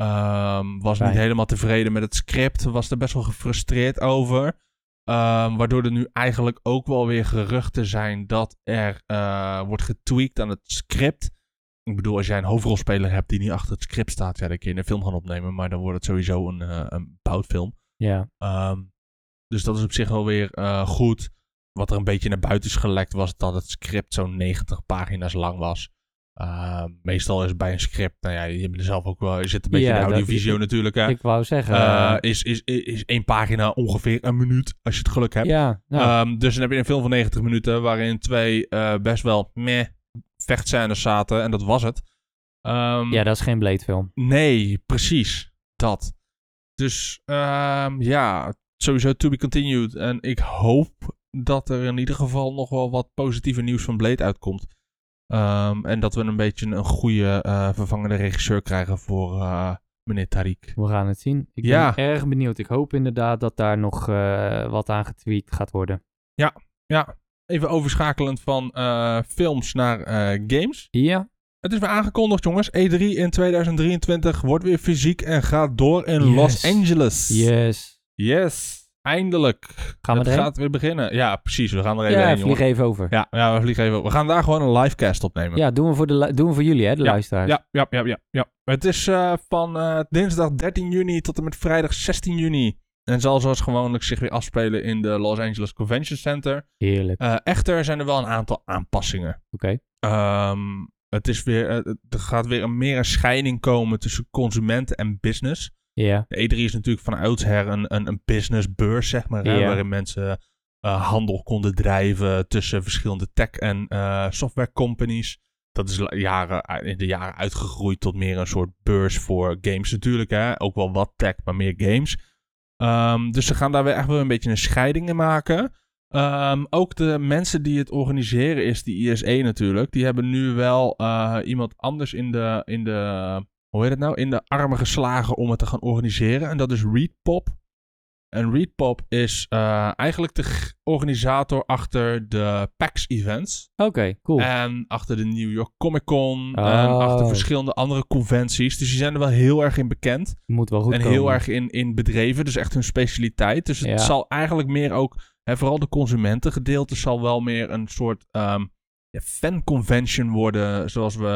Ehm, was niet helemaal tevreden met het script. Was er best wel gefrustreerd over. Ehm, waardoor er nu eigenlijk ook wel weer geruchten zijn dat er eh, wordt getweakt aan het script. Ik bedoel, als jij een hoofdrolspeler hebt die niet achter het script staat, ja, dan kun je een film gaan opnemen. Maar dan wordt het sowieso een, eh een boutfilm. Ja. Ehm, dus dat is op zich wel weer eh, goed. Wat er een beetje naar buiten is gelekt was dat het script zo'n 90 pagina's lang was. Ehm, meestal is bij een script, nou ja, je hebt er zelf ook wel, je zit een beetje Ja, in de audiovisio natuurlijk. Hè? Ik wou zeggen. Eh, is, is, is, is één pagina ongeveer een minuut, als je het geluk hebt. ja, nou, Ehm, dus dan heb je een film van 90 minuten waarin twee eh, best wel meh vechtscènes zaten en dat was het. Ehm, ja, dat is geen Blade film. Nee, precies. Dat. Dus ja, sowieso to be continued. En ik hoop dat er in ieder geval nog wel wat positieve nieuws van Blade uitkomt. Ehm, en dat we een beetje een goede eh, vervangende regisseur krijgen voor eh, meneer Tariq. We gaan het zien. Ik Ja. ben erg benieuwd. Ik hoop inderdaad dat daar nog eh, wat aan getweet gaat worden. Ja, even overschakelend van films naar games. Ja, Het is weer aangekondigd, jongens. E3 in 2023 wordt weer fysiek en gaat door in Yes. Los Angeles. yes. Yes, eindelijk. Gaan we het gaat weer beginnen. Ja, precies. We gaan er even Ja, heen, vlieg even over. Ja, ja, we vliegen even. We gaan daar gewoon een livecast opnemen. Ja, doen we voor, de, doen we voor jullie, hè, de Ja, luisteraars. Ja, ja, ja, ja, ja. Het is eh, van eh, dinsdag 13 juni tot en met vrijdag 16 juni. En zal zoals gewoonlijk zich weer afspelen in de Los Angeles Convention Center. Heerlijk. Eh, echter zijn er wel een aantal aanpassingen. Oké. Ehm, het is weer, er gaat weer een meer een scheiding komen tussen consumenten en business. Ja. De E3 is natuurlijk van oudsher een, een, een businessbeurs, zeg maar. Hè, waarin mensen eh, handel konden drijven tussen verschillende tech- en eh, software companies. Dat is jaren, in de jaren uitgegroeid tot meer een soort beurs voor games natuurlijk. Hè? Ook wel wat tech, maar meer games. Ehm, dus ze gaan daar weer echt wel een beetje een scheiding in maken. Ehm, ook de mensen die het organiseren is die ISE natuurlijk. Die hebben nu wel eh, iemand anders in de, in de, hoe heet het nou? In de armen geslagen om het te gaan organiseren. En dat is Readpop. En Readpop is eh, eigenlijk de organisator achter de PAX events. Oké, cool. En achter de New York Comic Con. En Oh. achter verschillende andere conventies. Dus die zijn er wel heel erg in bekend. Moet wel goed en komen. heel erg in, in bedreven. Dus echt hun specialiteit. Dus het Ja. zal eigenlijk meer ook... Hè, vooral de consumentengedeelte zal wel meer een soort ehm fan-convention worden. Zoals we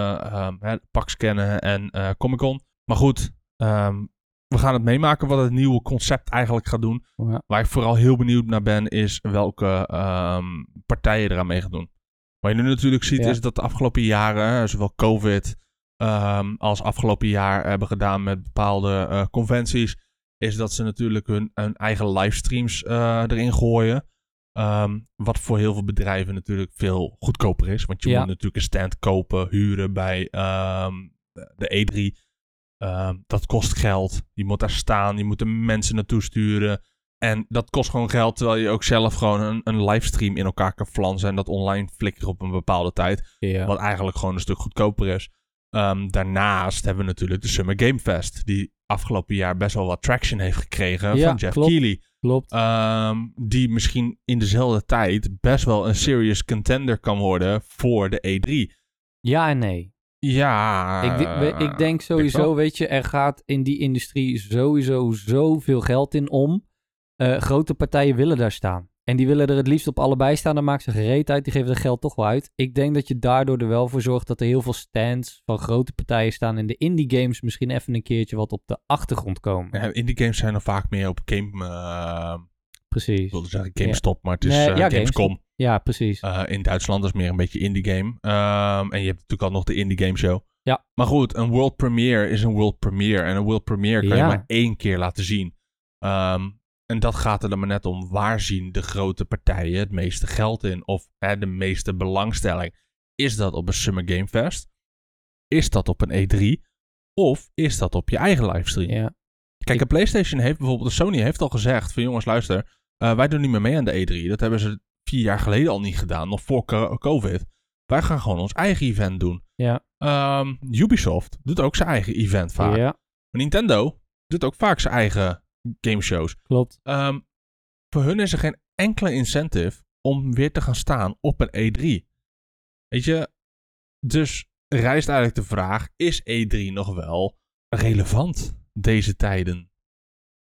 hè, PAX kennen en eh Comic Con. Maar goed, ehm, we gaan het meemaken wat het nieuwe concept eigenlijk gaat doen. Ja. Waar ik vooral heel benieuwd naar ben, is welke ehm, partijen eraan mee gaan doen. Wat je nu natuurlijk ziet, Ja. is dat de afgelopen jaren, zowel COVID als afgelopen jaar hebben gedaan met bepaalde eh, conventies, is dat ze natuurlijk hun, hun eigen livestreams eh, erin gooien. Ehm, wat voor heel veel bedrijven natuurlijk veel goedkoper is. Want je Ja. moet natuurlijk een stand kopen, huren bij ehm, de E3. Ehm, dat kost geld. Je moet daar staan. Je moet er mensen naartoe sturen. En dat kost gewoon geld. Terwijl je ook zelf gewoon een, een livestream in elkaar kan flansen. En dat online flikkeren op een bepaalde tijd. Ja. Wat eigenlijk gewoon een stuk goedkoper is. Ehm, daarnaast hebben we natuurlijk de Summer Game Fest. Die afgelopen jaar best wel wat traction heeft gekregen Ja, van Jeff klopt. Keighley. Klopt. Ehm, die misschien in dezelfde tijd best wel een serious contender kan worden voor de E3. Ja en nee. Ja. ik, de- ik denk sowieso, weet je, er gaat in die industrie sowieso zoveel geld in om. Eh, grote partijen willen daar staan. En die willen er het liefst op allebei staan. Dan maakt ze gereed uit. Die geven het geld toch wel uit. Ik denk dat je daardoor er wel voor zorgt dat er heel veel stands van grote partijen staan. En de indie games misschien even een keertje wat op de achtergrond komen. Ja, indie games zijn dan vaak meer op game... eh, Precies. ik wilde zeggen GameStop, maar het is Nee, eh, ja, Gamescom. Ja, precies. Eh, in Duitsland is meer een beetje indie game. Ehm, en je hebt natuurlijk al nog de indie game show. Ja. Maar goed, een world premiere is een world premiere. En een world premiere kan je maar één keer laten zien. Ehm, en dat gaat er dan maar net om. Waar zien de grote partijen het meeste geld in? Of hè, de meeste belangstelling? Is dat op een Summer Game Fest? Is dat op een E3? Of is dat op je eigen livestream? Ja. Kijk, een PlayStation heeft bijvoorbeeld, de Sony heeft al gezegd van jongens, luister, eh, wij doen niet meer mee aan de E3. Dat hebben ze vier jaar geleden al niet gedaan, nog voor co- COVID. Wij gaan gewoon ons eigen event doen. Ja. Ehm, Ubisoft doet ook zijn eigen event vaak. Ja, Nintendo doet ook vaak zijn eigen gameshows. klopt. Ehm, voor hun is er geen enkele incentive om weer te gaan staan op een E3. Weet je, dus rijst eigenlijk de vraag, is E3 nog wel relevant deze tijden?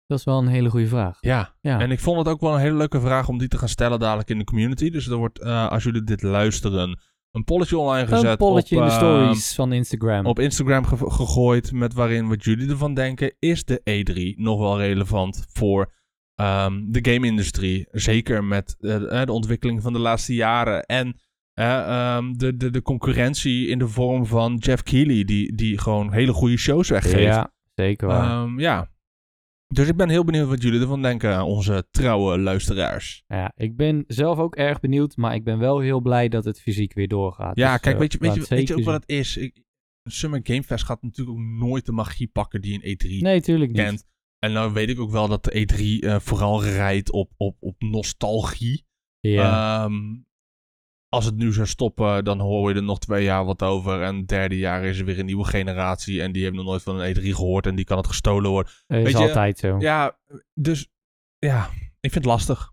Dat is wel een hele goede vraag. Ja, Ja. en ik vond het ook wel een hele leuke vraag om die te gaan stellen dadelijk in de community. Dus er wordt, eh, als jullie dit luisteren, een polletje online gezet. een polletje op, in de eh, stories van Instagram. op Instagram ge- gegooid met waarin wat jullie ervan denken. Is de E3 nog wel relevant voor ehm, de game-industrie? Zeker met eh, de ontwikkeling van de laatste jaren. En eh, ehm, de, de, de concurrentie in de vorm van Jeff Keighley, die, die gewoon hele goede shows weggeeft. ja, zeker waar. Ehm, ja. Dus ik ben heel benieuwd wat jullie ervan denken, onze trouwe luisteraars. Ja, ik ben zelf ook erg benieuwd, maar ik ben wel heel blij dat het fysiek weer doorgaat. Ja, Dus, kijk, eh, weet je, weet, je, weet je ook wat het is? Ik, Summer Game Fest gaat natuurlijk ook nooit de magie pakken die een E3 zien. Nee, tuurlijk niet. kent. En nou weet ik ook wel dat de E3 eh, vooral rijdt op, op, op nostalgie. Ja, Ehm, als het nu zou stoppen, dan hoor je er nog twee jaar wat over. En het derde jaar is er weer een nieuwe generatie. En die hebben nog nooit van een E3 gehoord. En die kan het gestolen worden. Dat is Weet je, altijd zo. Ja, dus ja, ik vind het lastig.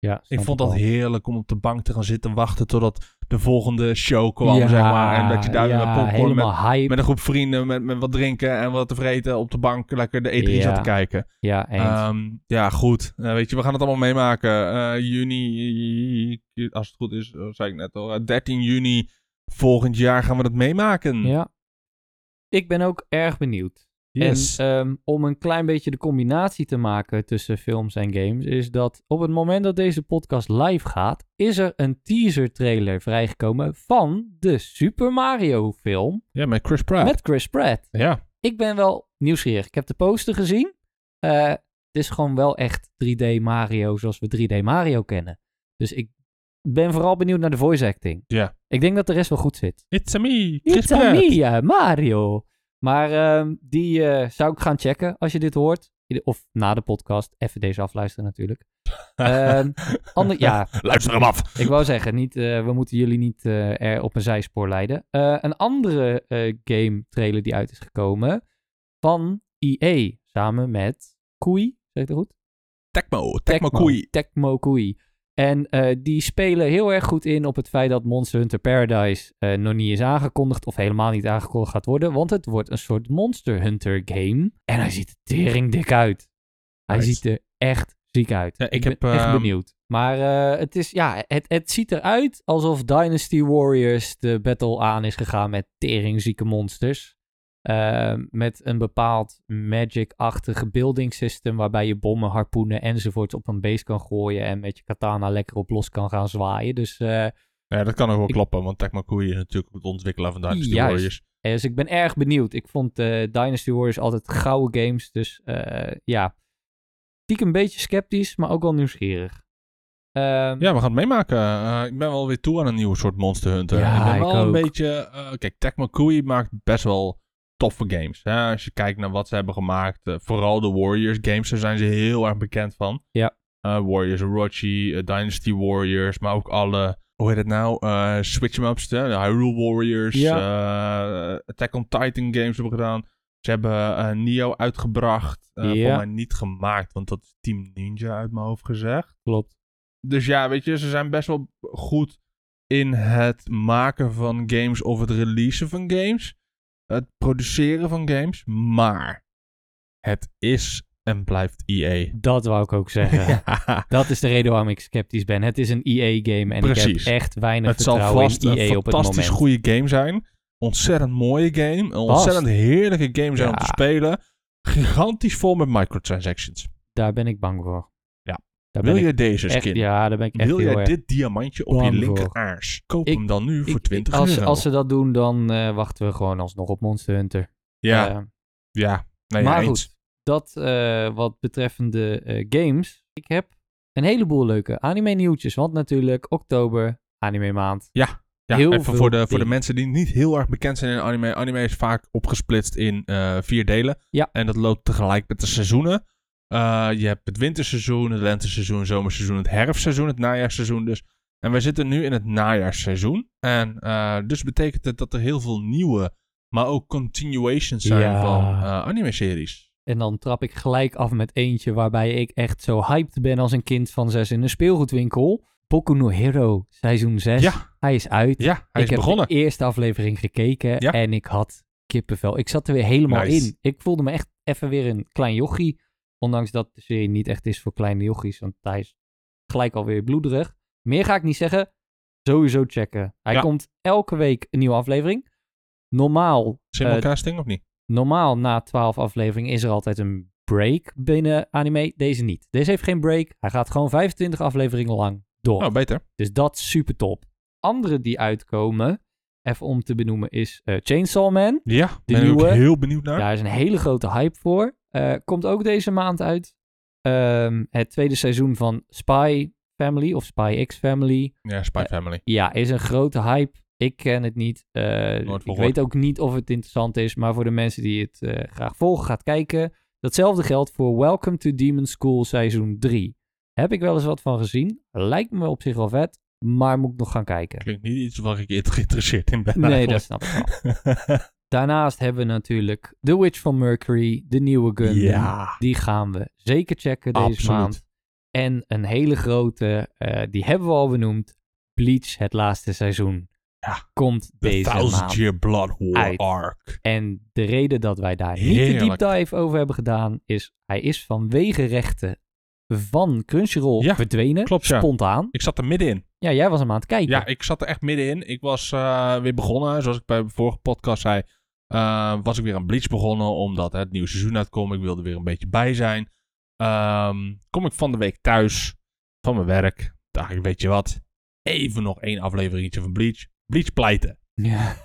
Ja, Ik vond dat heerlijk om op de bank te gaan zitten wachten totdat de volgende show kwam, Ja, zeg maar. En dat je daar ja, met popcorn met, met een groep vrienden, met, met wat drinken en wat te vreten op de bank lekker de E3 Ja. zat te kijken. Ja. Ehm, ja, goed. Eh, weet je, we gaan het allemaal meemaken. Eh, juni, als het goed is, dat zei ik net al, eh, 13 juni volgend jaar gaan we dat meemaken. ja. Ik ben ook erg benieuwd. Yes. En ehm, om een klein beetje de combinatie te maken tussen films en games, is dat op het moment dat deze podcast live gaat, is er een teaser trailer vrijgekomen van de Super Mario film ja, met Chris Pratt. met Chris Pratt. Ja. Ik ben wel nieuwsgierig. Ik heb de poster gezien. Eh, het is gewoon wel echt 3D Mario zoals we 3D Mario kennen. Dus ik ben vooral benieuwd naar de voice acting. Ja. Ik denk dat de rest wel goed zit. It's a me, Chris It's a Pratt. me, eh, Mario. Maar ehm, die eh, zou ik gaan checken als je dit hoort. Of na de podcast. Even deze afluisteren natuurlijk. Ehm, ander, ja, Luister hem af. ik wou zeggen, niet, eh, we moeten jullie niet eh, er op een zijspoor leiden. Een andere game trailer die uit is gekomen van EA. Samen met Koei, zeg ik dat goed? Tecmo, Tecmo Koei. Tecmo Koei. En eh, die spelen heel erg goed in op het feit dat Monster Hunter Paradise eh, nog niet is aangekondigd of helemaal niet aangekondigd gaat worden. Want het wordt een soort Monster Hunter game. En hij ziet er tering dik uit. Hij ziet er echt ziek uit. Ja, ik ben heb, echt ehm, benieuwd. Maar eh, het, is, ja, het, het ziet eruit alsof Dynasty Warriors de battle aan is gegaan met teringzieke monsters. Ehm, met een bepaald magic-achtige building system waarbij je bommen, harpoenen enzovoorts op een base kan gooien en met je katana lekker op los kan gaan zwaaien. Dus, eh, Ja, dat kan ook wel Ik- kloppen, want Tecmo Koei is natuurlijk het ontwikkelaar van Dynasty Juist. Warriors. dus ik ben erg benieuwd. Ik vond eh, Dynasty Warriors altijd gouden games, dus eh, ja. Stiekem een beetje sceptisch, maar ook wel nieuwsgierig. Ehm, Ja, we gaan het meemaken. Ik ben wel weer toe aan een nieuwe soort Monster Hunter. Ja, ik ben ik wel een beetje... eh, kijk, Tecmo Koei maakt best wel toffe games. Hè? Als je kijkt naar wat ze hebben gemaakt. eh, vooral de Warriors games, daar zijn ze heel erg bekend van. Ja. Eh, Warriors Orochi, eh, Dynasty Warriors, maar ook alle... Hoe heet het nou? Switch 'em ups, de Hyrule Warriors. Attack on Titan games hebben gedaan. Ze hebben Nio uitgebracht. Ja. Voor mij niet gemaakt, want dat is Team Ninja uit mijn hoofd gezegd. Klopt. Dus ja, weet je, ze zijn best wel goed in het maken van games of het releasen van games. Het produceren van games. Maar het is en blijft EA. Dat wou ik ook zeggen. Ja, Dat is de reden waarom ik sceptisch ben. Het is een EA-game en Precies. ik heb echt weinig het zal vertrouwen vast in een EA op het fantastisch moment. goede game zijn. Ontzettend mooie game. Een ontzettend heerlijke game zijn om te spelen. Gigantisch vol met microtransactions. Daar ben ik bang voor. Daar Wil je deze echt, skin? ja, daar ben ik echt Wil heel jij erg dit diamantje op je bang linker voor. aars? Koop Ik- hem dan nu voor Ik- 20 als, euro. als ze dat doen, dan eh, wachten we gewoon alsnog op Monster Hunter. ja, Eh, ja. Nee, maar goed, dat eh, wat betreffende eh, games. Ik heb een heleboel leuke anime nieuwtjes. Want natuurlijk, oktober, anime maand. Ja, Heel even veel voor de, voor de dingen. mensen die niet heel erg bekend zijn in anime. Anime is vaak opgesplitst in eh, vier delen. Ja. En dat loopt tegelijk met de seizoenen. Eh, je hebt het winterseizoen, het lenteseizoen, het zomerseizoen, het herfstseizoen, het najaarseizoen dus. En wij zitten nu in het najaarseizoen. En eh, dus betekent het dat er heel veel nieuwe, maar ook continuations zijn Ja. van eh, anime-series. En dan trap ik gelijk af met eentje waarbij ik echt zo hyped ben als een kind van zes in een speelgoedwinkel. Boku no Hero, seizoen 6. Ja. Hij is uit. Ja, hij ik is begonnen. heb de eerste aflevering gekeken Ja. en ik had kippenvel. Ik zat er weer helemaal Nice. in. Ik voelde me echt even weer een klein jochie. Ondanks dat de serie niet echt is voor kleine jochies, want hij is gelijk alweer bloederig. Meer ga ik niet zeggen. Sowieso checken. Hij Ja. komt elke week een nieuwe aflevering. Normaal, eh, Simulcasting of niet? normaal na 12 afleveringen is er altijd een break binnen anime. Deze niet. Deze heeft geen break. Hij gaat gewoon 25 afleveringen lang door. Oh, beter. Dus dat is super top. Andere die uitkomen, even om te benoemen, is eh, Chainsaw Man. Ja, De ben ik heel benieuwd naar. Daar is een hele grote hype voor. Eh, komt ook deze maand uit. Ehm, het tweede seizoen van Spy Family of Spy X Family. Ja, Spy Eh, Family. Ja, is een grote hype. Ik ken het niet. Ik weet ook niet of het interessant is. Maar voor de mensen die het graag volgen, gaat kijken. Datzelfde geldt voor Welcome to Demon School seizoen 3. Heb ik wel eens wat van gezien. Lijkt me op zich wel vet. Maar moet ik nog gaan kijken. Klinkt niet iets waar ik geïnteresseerd in ben Nee, dat snap ik wel. Daarnaast hebben we natuurlijk The Witch from Mercury, de nieuwe Gundam. Ja. Die gaan we zeker checken deze Absoluut. maand. En een hele grote, eh, die hebben we al benoemd. Bleach, het laatste seizoen. Ja. Komt The deze Thousand maand. Year Blood War uit. arc. En de reden dat wij daar niet de deep dive over hebben gedaan, is hij is vanwege rechten van Crunchyroll Ja, verdwenen. klopt, ja. Spontaan. Ik zat er middenin. Ja, jij was hem aan het kijken. Ja, ik zat er echt middenin. Ik was eh, weer begonnen, zoals ik bij de vorige podcast zei. eh, was ik weer aan Bleach begonnen, omdat hè, het nieuwe seizoen uitkomt. Ik wilde weer een beetje bij zijn. Ehm, kom ik van de week thuis van mijn werk. Dacht ik, weet je wat? Even nog één afleveringetje van Bleach. Bleach pleiten. Ja.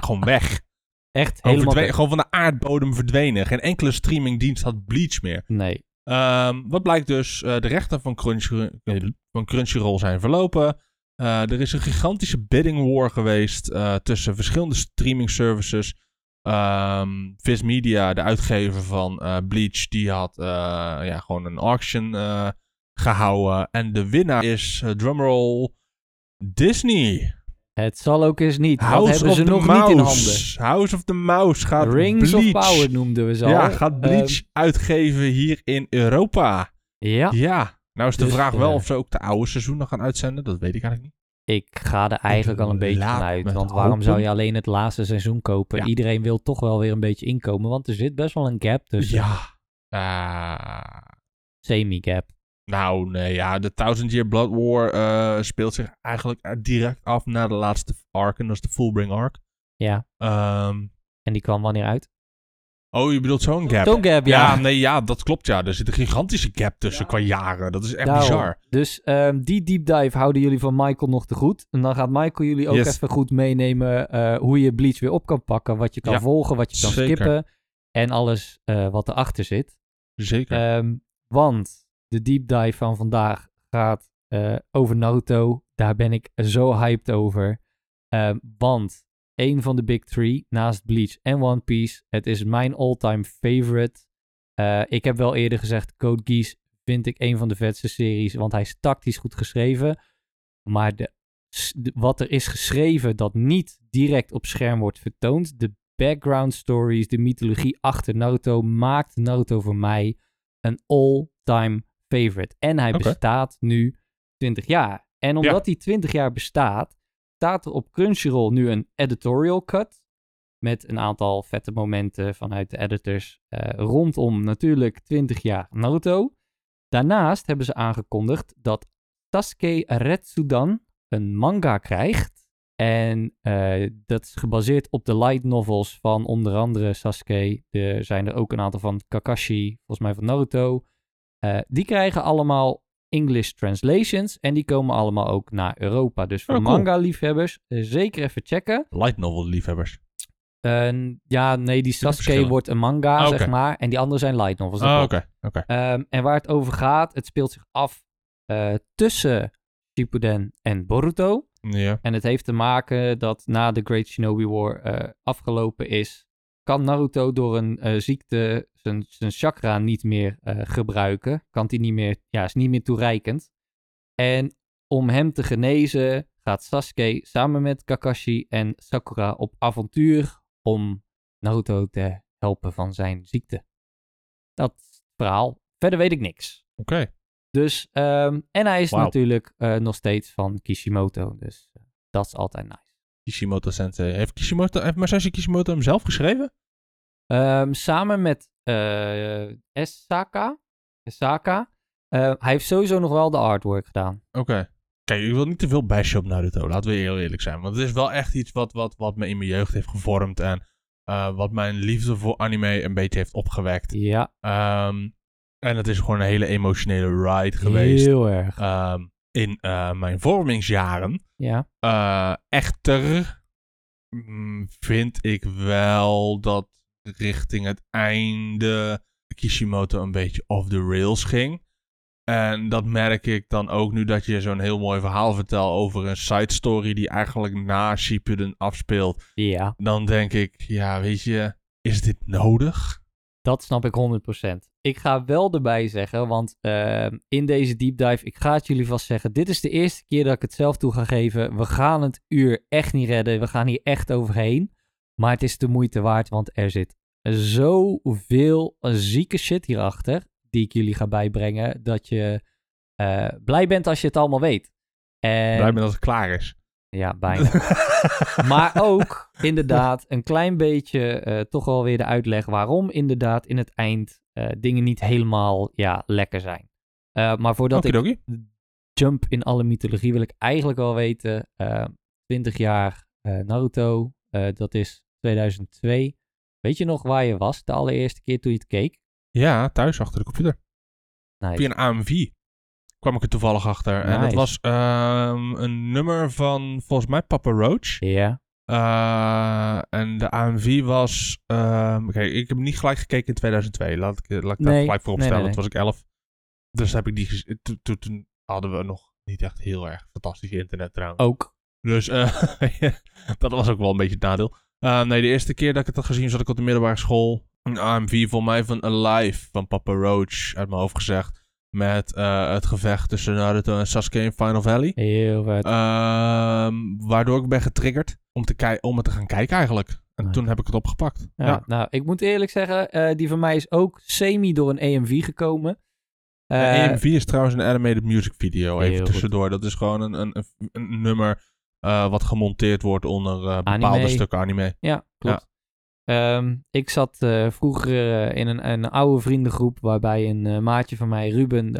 Gewoon weg. Echt helemaal... gewoon van de aardbodem verdwenen. Geen enkele streamingdienst had Bleach meer. Nee. Ehm, wat blijkt dus? Eh, de rechten van, Crunchy, van Crunchyroll zijn verlopen. Eh, er is een gigantische bidding war geweest eh, tussen verschillende streaming services. Ehm Viz Media, de uitgever van Bleach, die had ja, gewoon een auction eh, gehouden. En de winnaar is, drumroll, Disney. Het zal ook eens niet. Wat House hebben of ze the nog Mouse. niet in handen? House of the Mouse gaat Rings Bleach. of Power noemden we ze al. Ja, gaat Bleach Ehm, uitgeven hier in Europa. ja, Ja. Nou is de Dus, vraag wel eh, of ze ook de oude seizoenen gaan uitzenden. Dat weet ik eigenlijk niet. ik ga er eigenlijk al een beetje van uit. Want waarom zou je alleen het laatste seizoen kopen? Ja. Iedereen wil toch wel weer een beetje inkomen. Want er zit best wel een gap tussen. Ja. Ah, Semi-gap. Nou, nee, ja. De Thousand Year Blood War eh, speelt zich eigenlijk direct af na de laatste arc. En dat is de Fullbring arc. Ja. Ehm, En die kwam wanneer uit? oh, je bedoelt zo'n gap? Zo'n gap, ja. nee, ja, dat klopt, ja. Er zit een gigantische gap tussen qua jaren. Dat is echt Daarom. bizar. Dus ehm, die deep dive houden jullie van Michael nog te goed. En dan gaat Michael jullie ook Yes. even goed meenemen eh, hoe je Bleach weer op kan pakken. Wat je kan Ja, volgen, wat je kan zeker. skippen. En alles eh, wat erachter zit. Zeker. Ehm, want de deep dive van vandaag gaat eh, over Naruto. Daar ben ik zo hyped over. Ehm, want een van de big three, naast Bleach en One Piece, het is mijn all-time favorite. Eh, ik heb wel eerder gezegd, Code Geass vind ik een van de vetste series, want hij is tactisch goed geschreven. Maar de, wat er is geschreven dat niet direct op scherm wordt vertoond, de background stories, de mythologie achter Naruto, maakt Naruto voor mij een all-time favorite. En hij bestaat nu 20 jaar. En omdat hij 20 jaar bestaat, staat er op Crunchyroll nu een editorial cut. Met een aantal vette momenten vanuit de editors eh, rondom natuurlijk 20 jaar Naruto. Daarnaast hebben ze aangekondigd dat Sasuke Retsudan een manga krijgt. En eh, dat is gebaseerd op de light novels van onder andere Sasuke. Er zijn er ook een aantal van Kakashi, volgens mij van Naruto. Eh, die krijgen allemaal English translations en die komen allemaal ook naar Europa. Dus voor Oh, cool. manga-liefhebbers eh, zeker even checken. Light novel liefhebbers. En ja, nee, die Sasuke wordt een manga, Ah, zeg maar. En die andere zijn light novels. klopt. oké. Ehm, en waar het over gaat, het speelt zich af eh, tussen Shippuden en Boruto. Ja. En het heeft te maken dat na de Great Shinobi War afgelopen is, kan Naruto door een ziekte zijn, zijn chakra niet meer eh, gebruiken. Kan hij niet meer, ja, is niet meer toereikend. En om hem te genezen gaat Sasuke samen met Kakashi en Sakura op avontuur om Naruto te helpen van zijn ziekte. Dat is het verhaal. Verder weet ik niks. Oké. Dus, ehm, en hij is natuurlijk eh, nog steeds van Kishimoto. Dus eh, dat is altijd nice. Kishimoto Sensei. Heeft Kishimoto, heeft Masashi Kishimoto hem zelf geschreven? Ehm, samen met Esaka. Esaka. Eh, hij heeft sowieso nog wel de artwork gedaan. Oké. Kijk, ik wil niet te veel bashen op Naruto. Laten we heel eerlijk zijn. Want het is wel echt iets wat, wat, wat me in mijn jeugd heeft gevormd. En eh, wat mijn liefde voor anime een beetje heeft opgewekt. Ja, Ehm, en het is gewoon een hele emotionele ride geweest. heel erg. ehm, in eh, mijn vormingsjaren. ja, Eh, echter mm, vind ik wel dat richting het einde Kishimoto een beetje off the rails ging. En dat merk ik dan ook nu dat je zo'n heel mooi verhaal vertelt over een side story die eigenlijk na Shippuden afspeelt. ja, Dan denk ik, ja, weet je, is dit nodig? dat snap ik 100%. ik ga wel erbij zeggen, want uh, in deze deep dive, ik ga het jullie vast zeggen, dit is de eerste keer dat ik het zelf toe ga geven. We gaan het uur echt niet redden, we gaan hier echt overheen. Maar het is de moeite waard, want er zit zoveel zieke shit hierachter, die ik jullie ga bijbrengen, dat je uh, blij bent als je het allemaal weet. En... Blij bent als het klaar is. Ja, bijna. maar ook inderdaad een klein beetje uh, toch wel weer de uitleg waarom inderdaad in het eind uh, dingen niet helemaal ja, lekker zijn. Maar voordat ik jump in alle mythologie wil ik eigenlijk wel weten, 20 jaar Naruto, dat is 2002. Weet je nog waar je was de allereerste keer toen je het keek? Ja, thuis achter de computer. Nice. Via een AMV kwam ik er toevallig achter. En dat was um, een nummer van volgens mij Papa Roach. Ja. Uh, en de AMV was. Um, Kijk, ik heb niet gelijk gekeken in 2002. Laat ik, laat ik nee. dat gelijk vooropstellen. Nee, nee, Toen was ik 11. Dus heb ik die. Toen, hadden we nog niet echt heel erg fantastisch internet trouwens. Ook. Dus uh, dat was ook wel een beetje het nadeel. Uh, nee, de eerste keer dat ik het had gezien zat ik op de middelbare school. Een AMV voor mij van Alive van Papa Roach uit mijn hoofd gezegd. Met uh, het gevecht tussen Naruto en Sasuke in Final Valley. Heel vet. Uh, waardoor ik ben getriggerd om, te om het te gaan kijken eigenlijk. En toen heb ik het opgepakt. Ja, ja. Nou, ik moet eerlijk zeggen, uh, die van mij is ook semi door een AMV gekomen. Uh, AMV is trouwens een animated music video, even tussendoor. Goed. Dat is gewoon een, een, een nummer uh, wat gemonteerd wordt onder bepaalde stukken anime. Ja, klopt. Um, ik zat uh, vroeger in een, een, oude vriendengroep waarbij een maatje van mij, Ruben,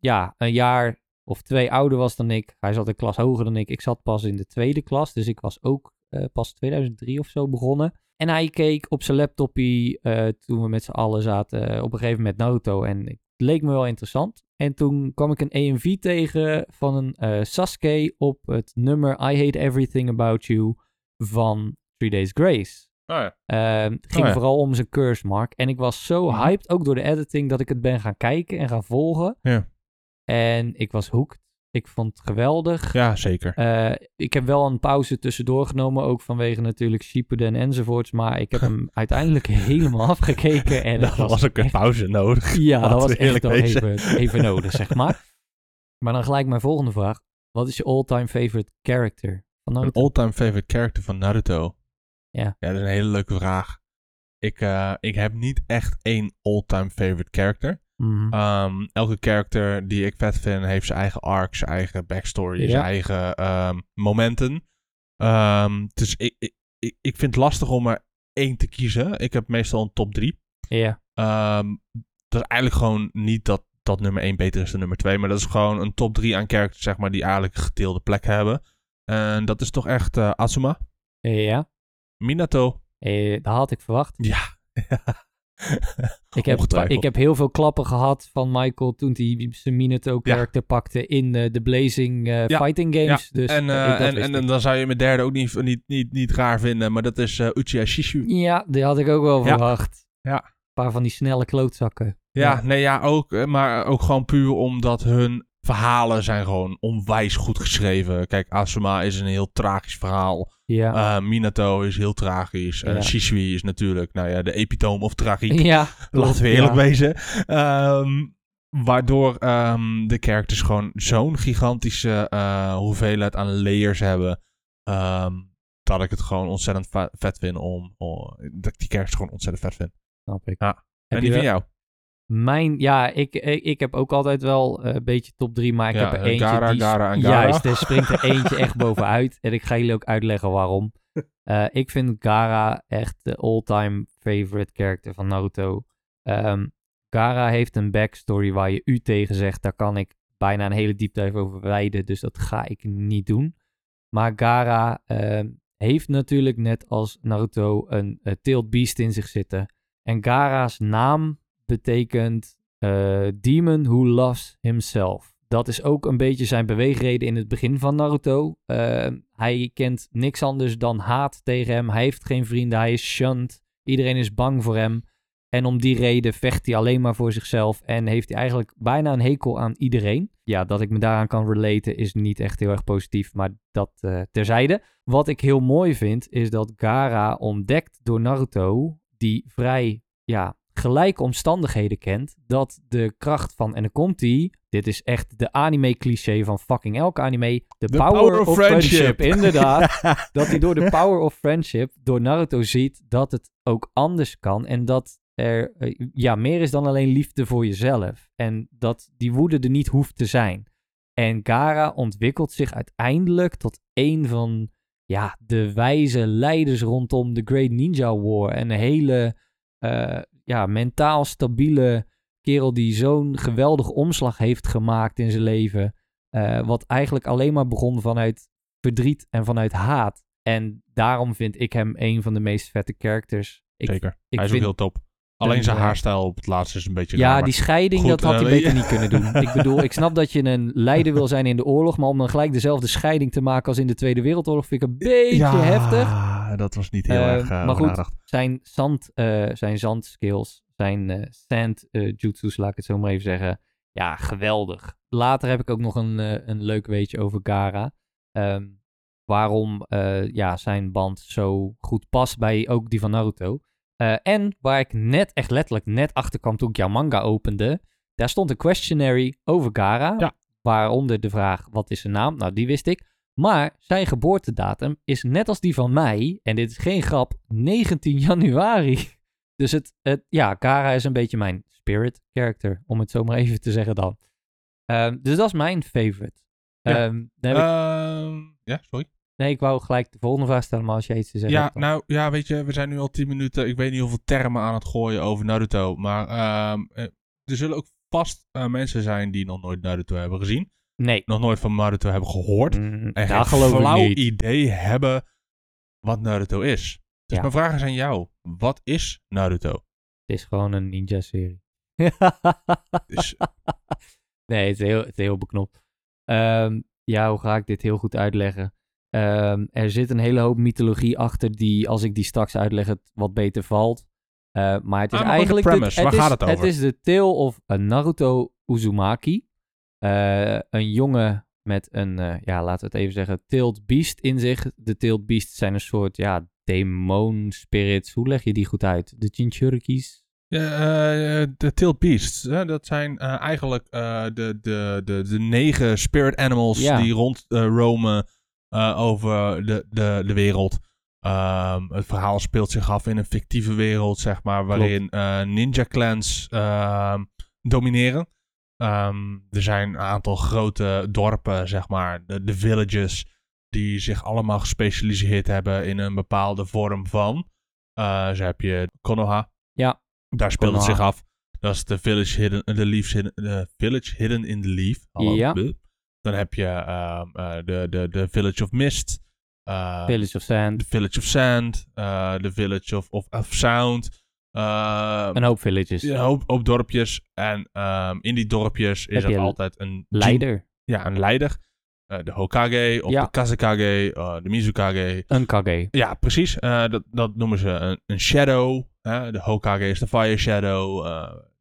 ja, een jaar of twee ouder was dan ik. Hij zat een klas hoger dan ik. Ik zat pas in de tweede klas, dus ik was ook pas 2003 of zo begonnen. En hij keek op zijn laptopje toen we met z'n allen zaten op een gegeven moment Naruto. En het leek me wel interessant. En toen kwam ik een EMV tegen van een Sasuke op het nummer I Hate Everything About You van Three Days Grace. Oh ja. Uh, het ging oh ja. vooral om zijn curse mark. En ik was zo mhm. hyped, ook door de editing, dat ik het ben gaan kijken en gaan volgen. Ja. En ik was hooked. Ik vond het geweldig. Ja, zeker. Uh, ik heb wel een pauze tussendoor genomen, ook vanwege natuurlijk Shippuden enzovoorts. Maar ik heb hem uiteindelijk helemaal afgekeken. En dat was ook een pauze nodig. Ja, dat was echt even, even nodig, zeg maar. Maar dan gelijk mijn volgende vraag. Wat is je all-time favorite character van Naruto? All-time favorite character van Naruto? Ja. ja, dat is een hele leuke vraag. Ik, uh, ik heb niet echt één all-time favorite character. Mm -hmm. um, elke character die ik vet vind, heeft zijn eigen arc, zijn eigen backstory, ja. zijn eigen um, momenten. Um, dus ik, ik, ik vind het lastig om er één te kiezen. Ik heb meestal een top drie. Ja. dat is eigenlijk gewoon niet dat, dat nummer één beter is dan nummer twee. Maar dat is gewoon een top drie aan characters, zeg maar, die eigenlijk een gedeelde plek hebben. En dat is toch echt uh, Asuma. Ja. Minato. Eh, dat had ik verwacht. Ja. ik, heb, ik heb heel veel klappen gehad van Michael toen hij zijn Minato-character ja. pakte in uh, de Blazing uh, ja. Fighting Games. Ja. Dus, en, uh, en, en, en, dan zou je mijn derde ook niet, niet, niet, niet raar vinden, maar dat is Uchiha Shishu. Ja, die had ik ook wel verwacht. Ja. Een paar van die snelle klootzakken. Ja, nee, ja, ook. Maar ook gewoon puur omdat hun verhalen zijn gewoon onwijs goed geschreven. Kijk, Asuma is een heel tragisch verhaal. Ja. Uh, Minato is heel tragisch. Uh, ja. Shisui is natuurlijk, nou ja, de epitoom of tragiek. Ja, Laten we eerlijk ja. wezen. Um, waardoor um, de characters gewoon zo'n gigantische uh, hoeveelheid aan layers hebben. Um, dat ik het gewoon ontzettend vet vind om, om... Dat ik die characters gewoon ontzettend vet vind. Snap ik. Ja. En die van jou? Mijn, ja, ik, ik, ik, heb ook altijd wel een beetje top 3, maar ik ja, heb er eentje Gara, die... Gara en Gara. Juist, er springt er eentje echt bovenuit. En ik ga jullie ook uitleggen waarom. Uh, ik vind Gara echt de all-time favorite character van Naruto. Um, Gara heeft een backstory waar je u tegen zegt. Daar kan ik bijna een hele diepte over wijden, dus dat ga ik niet doen. Maar Gara uh, heeft natuurlijk net als Naruto een uh, tailed beast in zich zitten. En Gara's naam betekent uh, Demon Who Loves Himself. Dat is ook een beetje zijn beweegreden in het begin van Naruto. Uh, hij kent niks anders dan haat tegen hem. Hij heeft geen vrienden, hij is shunned. Iedereen is bang voor hem. En om die reden vecht hij alleen maar voor zichzelf. En heeft hij eigenlijk bijna een hekel aan iedereen. Ja, dat ik me daaraan kan relaten is niet echt heel erg positief. Maar dat uh, terzijde. Wat ik heel mooi vind is dat Gara ontdekt door Naruto. Die vrij ja, gelijke omstandigheden kent, dat de kracht van, en dan komt die, dit is echt de anime-cliché van fucking elke anime, de power, of friendship. Inderdaad, dat hij door de power of friendship, door Naruto ziet dat het ook anders kan en dat er eh, ja, meer is dan alleen liefde voor jezelf. En dat die woede er niet hoeft te zijn. En Gara ontwikkelt zich uiteindelijk tot een van ja, de wijze leiders rondom de Great Ninja War. En een hele eh, ja, mentaal stabiele kerel die zo'n geweldige omslag heeft gemaakt in zijn leven. Eh, wat eigenlijk alleen maar begon vanuit verdriet en vanuit haat. En daarom vind ik hem een van de meest vette characters. Ik, Zeker. ik Hij is vind- ook heel top. Alleen een, zijn eh, haarstijl op het laatste is een beetje Ja, raar, die scheiding, Goed, dat had hij eh, beter niet kunnen doen. Ik bedoel, ik snap dat je een leider wil zijn in de oorlog, maar om dan gelijk dezelfde scheiding te maken als in de Tweede Wereldoorlog vind ik een beetje ja, heftig. Dat was niet heel Eh, erg uh, maar goed. Zijn zand, eh, zijn zandskills, zijn eh sand eh, jutsus, laat ik het zo maar even zeggen. Ja, geweldig. Later heb ik ook nog een, eh, een leuk weetje over Gara. Ehm, waarom eh, ja, zijn band zo goed past bij ook die van Naruto. Eh, en waar ik net, echt letterlijk net achter kwam toen ik jouw manga opende. Daar stond een questionary over Gara. Ja. Waaronder de vraag, wat is zijn naam? Nou, die wist ik. Maar zijn geboortedatum is net als die van mij, en dit is geen grap, 19 januari. Dus het, het ja, Gara is een beetje mijn spirit character, om het zo maar even te zeggen dan. Ehm, dus dat is mijn favorite. Ja. Ehm, ik, Ehm, ja, sorry. nee, ik wou gelijk de volgende vraag stellen, maar als jij iets te zeggen Ja, hebt. dan- nou, ja, weet je, we zijn nu al 10 minuten. Ik weet niet hoeveel termen aan het gooien over Naruto. Maar eh, er zullen ook vast eh, mensen zijn die nog nooit Naruto hebben gezien. Nee. Nog nooit van Naruto hebben gehoord. Mm, En geen geloof ik flauw niet. idee hebben wat Naruto is. Dus Ja. mijn vraag is aan jou. Wat is Naruto? Het is gewoon een ninja-serie. Dus, nee, het is heel, het is heel beknopt. Ehm, ja, hoe ga ik dit heel goed uitleggen? Ehm, er zit een hele hoop mythologie achter die, als ik die straks uitleg, het wat beter valt. Eh, maar het is Ah, maar gewoon de eigenlijk... de- premise. Waar is, gaat het over? Het is de tale of a Naruto Uzumaki. Eh, een jongen met een, eh, ja, laten we het even zeggen, tailed beast in zich. De tailed beasts zijn een soort, ja, demon spirits. Hoe leg je die goed uit? De Chinchurikis? Ja, eh, de Tailed Beasts, hè, dat zijn eigenlijk de, de, de, de negen spirit animals Ja. die rond roamen eh, over de, de, de wereld. Ehm, het verhaal speelt zich af in een fictieve wereld, zeg maar, waarin ninja clans ehm, domineren. Ehm, er zijn een aantal grote dorpen, zeg maar, de, de villages, die zich allemaal gespecialiseerd hebben in een bepaalde vorm van. Eh zo heb je Konoha. Ja. Daar speelt het zich af. Dat is de Village Hidden, the leaves hidden, the village hidden in the Leaf. Hallo. Ja. Dan heb je ehm, eh, de, de, de Village of Mist. eh, Village of Sand. The Village of Sand. eh, The Village of, of, of Sound. Ehm, Een hoop villages. een hoop, hoop dorpjes. En ehm, in die dorpjes is er altijd een... Leider. Ja, een leider. Eh, de Hokage of Ja. de Kazekage. eh, de Mizukage. Een kage. Ja, precies. Eh, dat, dat noemen ze een, een shadow. de Hokage is de Fire Shadow.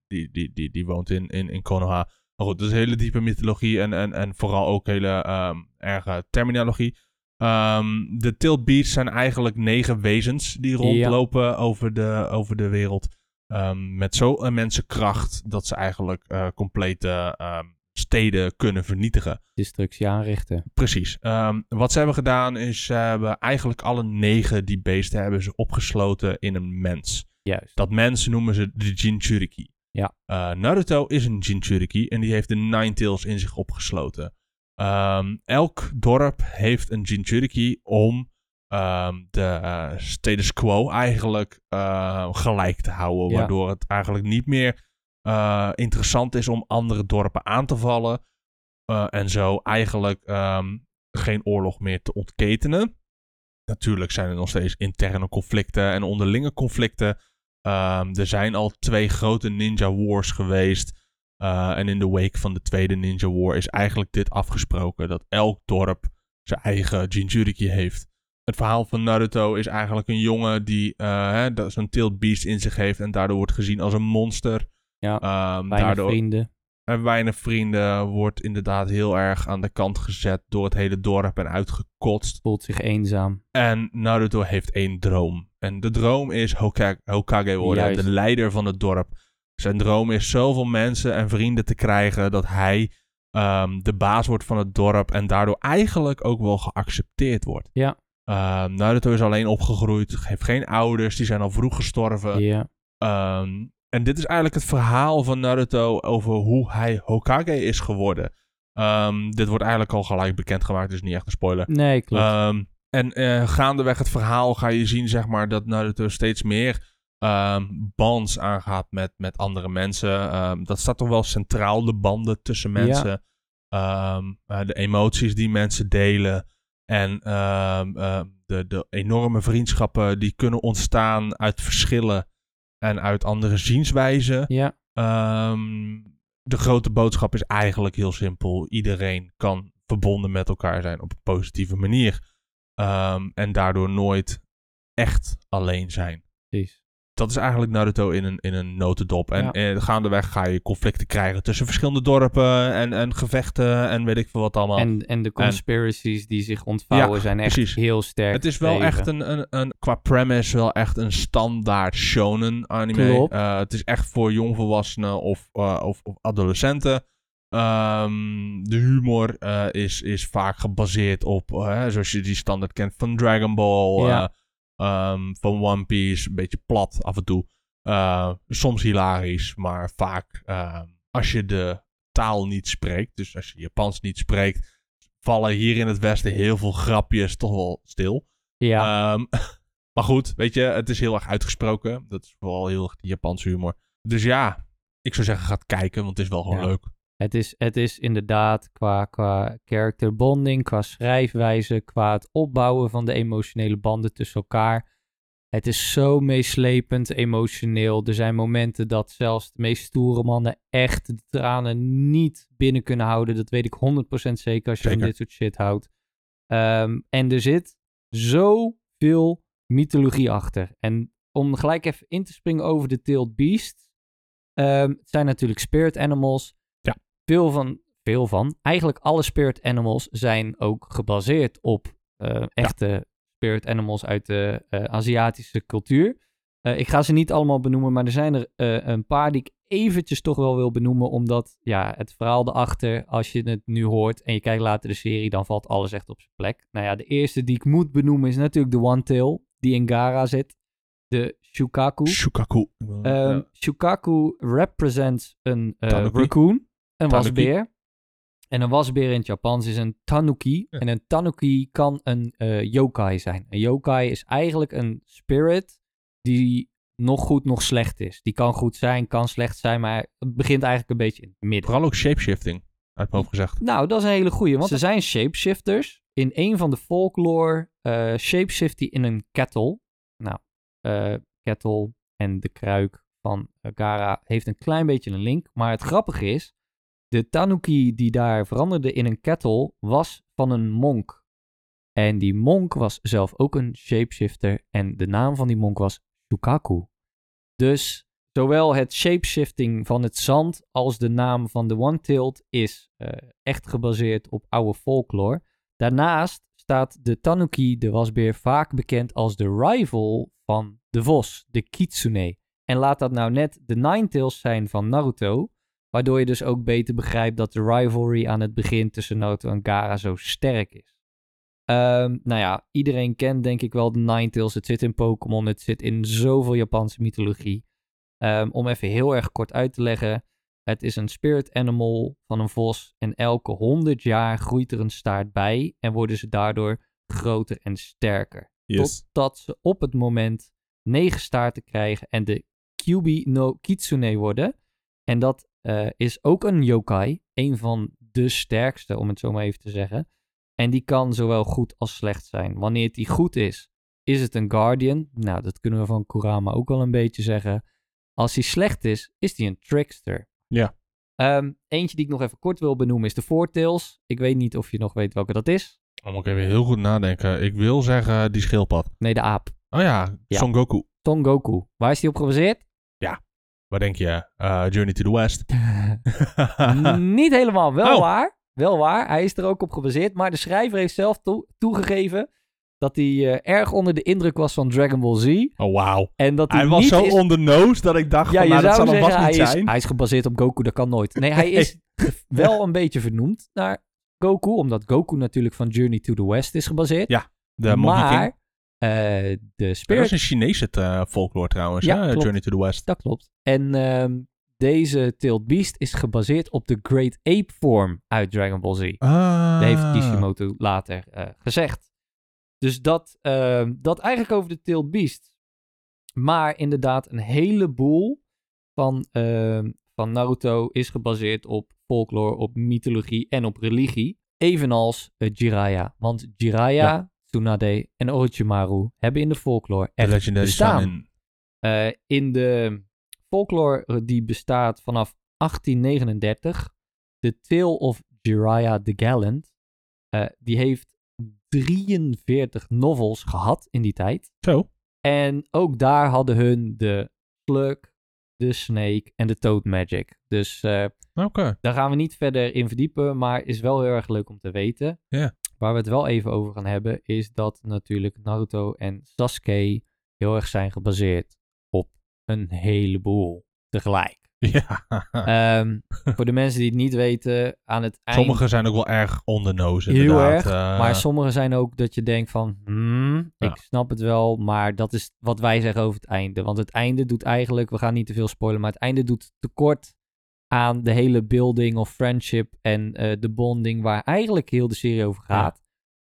die, die, die, die woont in, in, in Konoha. Maar goed, dat is hele diepe mythologie en, en, en vooral ook hele ehm, erge terminologie. Ehm, de Tilt Beasts zijn eigenlijk negen wezens die rondlopen over, de, over de wereld. Ehm, met zo'n immense kracht dat ze eigenlijk eh, complete ehm, steden kunnen vernietigen. Destructie aanrichten. Precies. Wat ze hebben gedaan is, ze hebben eigenlijk alle negen die beesten hebben ze opgesloten in een mens. Juist. Dat mens noemen ze de Jinchuriki. Ja. Eh, Naruto is een Jinchuriki en die heeft de Ninetales in zich opgesloten. Ehm, elk dorp heeft een Jinchuriki om ehm, de eh, status quo eigenlijk eh, gelijk te houden. Ja. Waardoor het eigenlijk niet meer eh, interessant is om andere dorpen aan te vallen. en zo eigenlijk ehm, geen oorlog meer te ontketenen. Natuurlijk zijn er nog steeds interne conflicten en onderlinge conflicten. Er zijn al twee grote Ninja Wars geweest. Eh, en in de wake van de tweede Ninja War is eigenlijk dit afgesproken: dat elk dorp zijn eigen Jinchuriki heeft. Het verhaal van Naruto is eigenlijk een jongen die eh, hè, dat zo'n tailed beast in zich heeft en daardoor wordt gezien als een monster. Ja, Ehm, Weinig daardoor, vrienden. en weinig vrienden, wordt inderdaad heel erg aan de kant gezet door het hele dorp en uitgekotst. Voelt zich eenzaam. En Naruto heeft één droom. En de droom is Hokage, Hokage worden, Juist. de leider van het dorp. Zijn droom is zoveel mensen en vrienden te krijgen dat hij ehm, de baas wordt van het dorp en daardoor eigenlijk ook wel geaccepteerd wordt. Ja. Ehm, Naruto is alleen opgegroeid, heeft geen ouders, die zijn al vroeg gestorven. Ja. Ehm, en dit is eigenlijk het verhaal van Naruto over hoe hij Hokage is geworden. Dit wordt eigenlijk al gelijk bekendgemaakt, dus niet echt een spoiler. Nee, klopt. En eh, gaandeweg het verhaal ga je zien, zeg maar, dat Naruto steeds meer ehm bands aangaat met, met andere mensen. Ehm, dat staat toch wel centraal, de banden tussen Ja. mensen. Ehm, eh, de emoties die mensen delen. En de, de enorme vriendschappen die kunnen ontstaan uit verschillen en uit andere zienswijzen. ja. De grote boodschap is eigenlijk heel simpel. Iedereen kan verbonden met elkaar zijn op een positieve manier. En daardoor nooit echt alleen zijn. Precies. Dat is eigenlijk Naruto in een, in een notendop. En Ja. eh, gaandeweg ga je conflicten krijgen tussen verschillende dorpen en, en gevechten en weet ik veel wat allemaal. En, en de conspiracies die zich ontvouwen Ja, zijn echt precies. heel sterk. het is wel echt een, een, een, qua premise wel echt een standaard shonen anime. Eh, het is echt voor jongvolwassenen of, eh, of, of adolescenten. Ehm, de humor is, is vaak gebaseerd op, zoals je die standaard kent van Dragon Ball, Ja. Eh, ehm, van One Piece, een beetje plat af en toe. Eh, soms hilarisch, maar vaak eh, als je de taal niet spreekt, dus als je Japans niet spreekt, vallen hier in het Westen heel veel grapjes toch wel stil. Ja, Ehm, maar goed, weet je, het is heel erg uitgesproken. Dat is vooral heel erg die Japanse humor. Dus ja, ik zou zeggen, ga het kijken, want het is wel gewoon Ja. leuk. Het, is, het is inderdaad qua, qua character bonding, qua schrijfwijze, qua het opbouwen van de emotionele banden tussen elkaar. Het is zo meeslepend emotioneel. Er zijn momenten dat zelfs de meest stoere mannen echt de tranen niet binnen kunnen houden. Dat weet ik 100% zeker als je van dit soort shit houdt. Ehm, en er zit zoveel mythologie achter. En om gelijk even in te springen over de Tailed Beast. ehm, het zijn natuurlijk spirit animals. Veel van, veel van. Eigenlijk alle spirit animals zijn ook gebaseerd op eh, echte spirit animals uit de eh, Aziatische cultuur. Eh, ik ga ze niet allemaal benoemen, maar er zijn er een paar die ik eventjes toch wel wil benoemen. Omdat ja, het verhaal erachter, als je het nu hoort en je kijkt later de serie, dan valt alles echt op zijn plek. Nou ja, de eerste die ik moet benoemen is natuurlijk de One Tail, die in Gara zit. De Shukaku. Shukaku. Ehm, Ja. Shukaku represents een Tanuki. raccoon, een Tanuki. wasbeer. En een wasbeer in het Japans is een tanuki. Ja. En een tanuki kan een eh, yokai zijn. Een yokai is eigenlijk een spirit die nog goed, nog slecht is. Die kan goed zijn, kan slecht zijn, maar het begint eigenlijk een beetje in het midden. Vooral ook shapeshifting, uit mijn hoofd gezegd. Nou, dat is een hele goeie, want ze zijn shapeshifters. In een van de folklore eh shapeshift hij in een kettle. Nou, eh kettle en de kruik van Gara heeft een klein beetje een link. Maar het grappige is, de tanuki die daar veranderde in een kettle was van een monk. En die monk was zelf ook een shapeshifter en de naam van die monk was Shukaku. Dus zowel het shapeshifting van het zand als de naam van de One-Tailed is eh, echt gebaseerd op oude folklore. Daarnaast staat de tanuki, de wasbeer, vaak bekend als de rival van de vos, de kitsune. En laat dat nou net de Ninetales zijn van Naruto, waardoor je dus ook beter begrijpt dat de rivalry aan het begin tussen Naruto en Gara zo sterk is. Ehm, nou ja, iedereen kent denk ik wel de Ninetales. Het zit in Pokémon, het zit in zoveel Japanse mythologie. Ehm, om even heel erg kort uit te leggen. Het is een spirit animal van een vos. En elke 100 jaar groeit er een staart bij. En worden ze daardoor groter en sterker. Totdat ze op het moment negen staarten krijgen en de Kyubi no Kitsune worden. En dat eh, is ook een yokai. Een van de sterkste, om het zo maar even te zeggen. En die kan zowel goed als slecht zijn. Wanneer die goed is, is het een guardian. Nou, dat kunnen we van Kurama ook wel een beetje zeggen. Als hij slecht is, is hij een trickster. Ja. Ehm, eentje die ik nog even kort wil benoemen is de Fourtails. Ik weet niet of je nog weet welke dat is. Dan moet ik even heel goed nadenken. Ik wil zeggen die schildpad. Nee, de aap. Oh ja, Ja. Son Goku. Son Goku. Waar is die op gebaseerd? Waar denk je? Eh, Journey to the West. Niet helemaal, wel Oh. waar. Wel waar, hij is er ook op gebaseerd. Maar de schrijver heeft zelf toe- toegegeven dat hij eh, erg onder de indruk was van Dragon Ball Z. Oh, wauw. En dat hij, Hij was zo is... on the nose dat ik dacht Ja, van, nou, dat zal hem vast hij niet is, zijn. hij is gebaseerd op Goku, dat kan nooit. Nee, hij is wel een beetje vernoemd naar Goku, omdat Goku natuurlijk van Journey to the West is gebaseerd. Ja, De Monkey King. maar eh, de Dat Spirit is een Chinese eh, folklore trouwens, Ja, hè? Journey to the West. Dat klopt. En ehm, deze Tailed Beast is gebaseerd op de Great Ape vorm uit Dragon Ball Z. Ah. Dat heeft Kishimoto later eh, gezegd. Dus dat, ehm, dat eigenlijk over de Tailed Beast. Maar inderdaad, een heleboel van, ehm, van Naruto is gebaseerd op folklore, op mythologie en op religie. Evenals Jiraiya. Want Jiraiya, Ja. Tsunade en Orochimaru hebben in de folklore echt Legendary bestaan. In... Eh, in de folklore die bestaat vanaf 1839, The Tale of Jiraiya the Gallant, eh, die heeft 43 novels gehad in die tijd. Zo. En ook daar hadden hun de Slug, de Snake en de Toad Magic. Dus eh, daar gaan we niet verder in verdiepen, maar is wel heel erg leuk om te weten. Ja. Waar we het wel even over gaan hebben, is dat natuurlijk Naruto en Sasuke heel erg zijn gebaseerd op een heleboel tegelijk. Ja. Ehm, voor de mensen die het niet weten, aan het eind... Sommige zijn ook wel erg on the nose, Heel erg, Eh, maar sommige zijn ook dat je denkt van, hmm, Ja. ik snap het wel, maar dat is wat wij zeggen over het einde. Want het einde doet eigenlijk, we gaan niet te veel spoilen, maar het einde doet tekort aan de hele building of friendship en eh, de bonding waar eigenlijk heel de serie over gaat.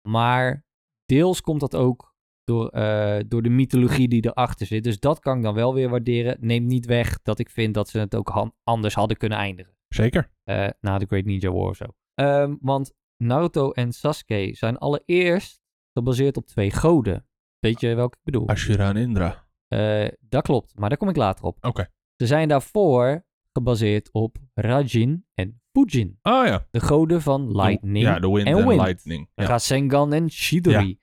Maar deels komt dat ook door, eh, door de mythologie die erachter zit. Dus dat kan ik dan wel weer waarderen. Neemt niet weg dat ik vind dat ze het ook anders hadden kunnen eindigen Zeker. eh, na de Great Ninja War of zo. Ehm, want Naruto en Sasuke zijn allereerst gebaseerd op twee goden. Weet je welke ik bedoel? Ashura en Indra. Dat klopt, maar daar kom ik later op. Oké. Ze zijn daarvoor gebaseerd op Rajin en Fujin. Oh ja. De goden van lightning Ja, de wind en wind. lightning. Ja. Rasengan en Chidori.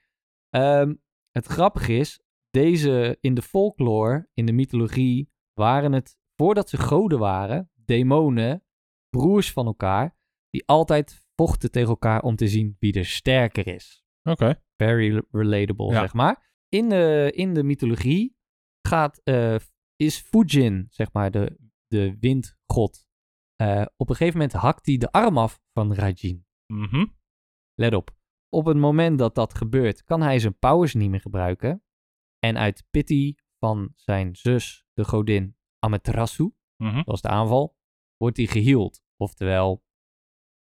Ehm, het grappige is, deze in de folklore, in de mythologie, waren het, voordat ze goden waren, demonen, broers van elkaar, die altijd vochten tegen elkaar om te zien wie er sterker is. Oké. Very relatable, Ja. zeg maar. In de, in de mythologie gaat, eh, is Fujin, zeg maar, de, de windgod. eh, op een gegeven moment hakt hij de arm af van Rajin. Mhm. Let op. Op het moment dat dat gebeurt, kan hij zijn powers niet meer gebruiken. En uit pity van zijn zus, de godin Amaterasu, Mhm. dat was de aanval, wordt hij geheeld. Oftewel,